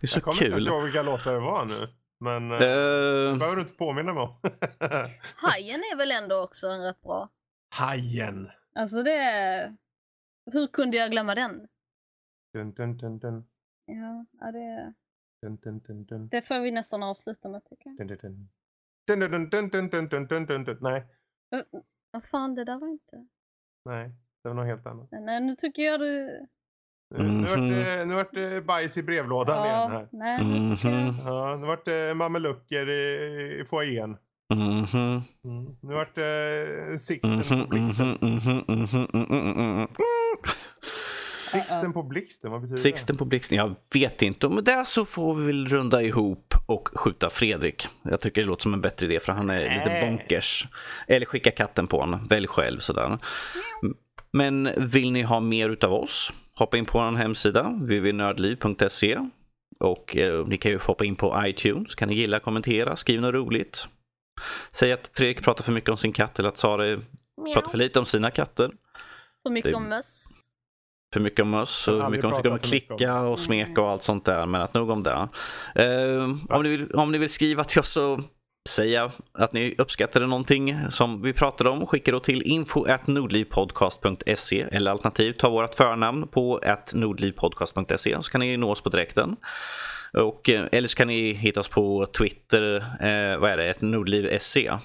Det är så Jag kommer inte ens kul. ihåg vilka låtar det var nu. Men uh, Eh, behöver du inte påminna mig om. <laughs> Hajen är väl ändå också en rätt bra. Hajen. Alltså det är... Hur kunde jag glömma den? Dun, dun, dun, dun. Ja, ja det, Dun, dun, dun, dun. det får vi nästan avsluta med tycker jag. Dun, dun, dun. Dun, dun, dun, dun, dun, dun, dun, dun, dun. Nej, Vad fan, det där var inte... nej, det var något helt annat. Nej, nu tycker jag du... Nu, nu, vart Mhm. det, nu vart det bajs i brevlådan igen här. nej. Mhm. Ja, nu vart det mamelucker i, i foajén. Mhm. Mm. Nu vart det Sixten Mhm, på blixten. mhm, mhm, mhm, mhm, mhm, mhm. Sixten på blixten, vad betyder Sixten på blixten, jag vet inte. Men där så får vi väl runda ihop och skjuta Fredrik. Jag tycker det låter som en bättre idé för han är lite Nej. bonkers. Eller skicka katten på honom, välj själv sådär. Men vill ni ha mer utav oss? Hoppa in på vår hemsida, www.nördliv.se. Och eh, ni kan ju hoppa in på iTunes, kan ni gilla, kommentera, skriv något roligt. Säg att Fredrik pratar för mycket om sin katt eller att Sara pratar för lite om sina katter. För mycket Det- om möss. För mycket om möss och aldrig mycket om, mycket om klicka och smeka och allt sånt där. Men att nog om det. Eh, om, ni vill, om ni vill skriva till oss så säga att ni uppskattade någonting som vi pratade om. Skicka då till info nordlivpodcast.se eller alternativt ta vårt förnamn på nordlivpodcast.se så kan ni nå oss på direkten. Och, eh, eller så kan ni hitta oss på Twitter, eh, vad är det, nordliv.se.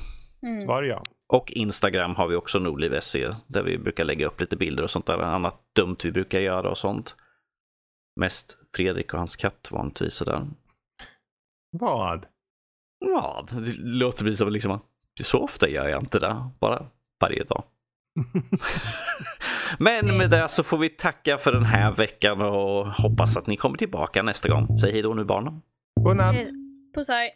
Mm. Svar ja. Och Instagram har vi också nordliv.se där vi brukar lägga upp lite bilder och sånt där annat dumt vi brukar göra och sånt. Mest Fredrik och hans katt vanligtvis sådär. Vad? Ja, det låter precis som liksom så ofta gör jag inte det, bara varje dag. <laughs> Men med det så får vi tacka för den här veckan och hoppas att ni kommer tillbaka nästa gång. Säg hej då nu barnen. Godnatt. Puss hej.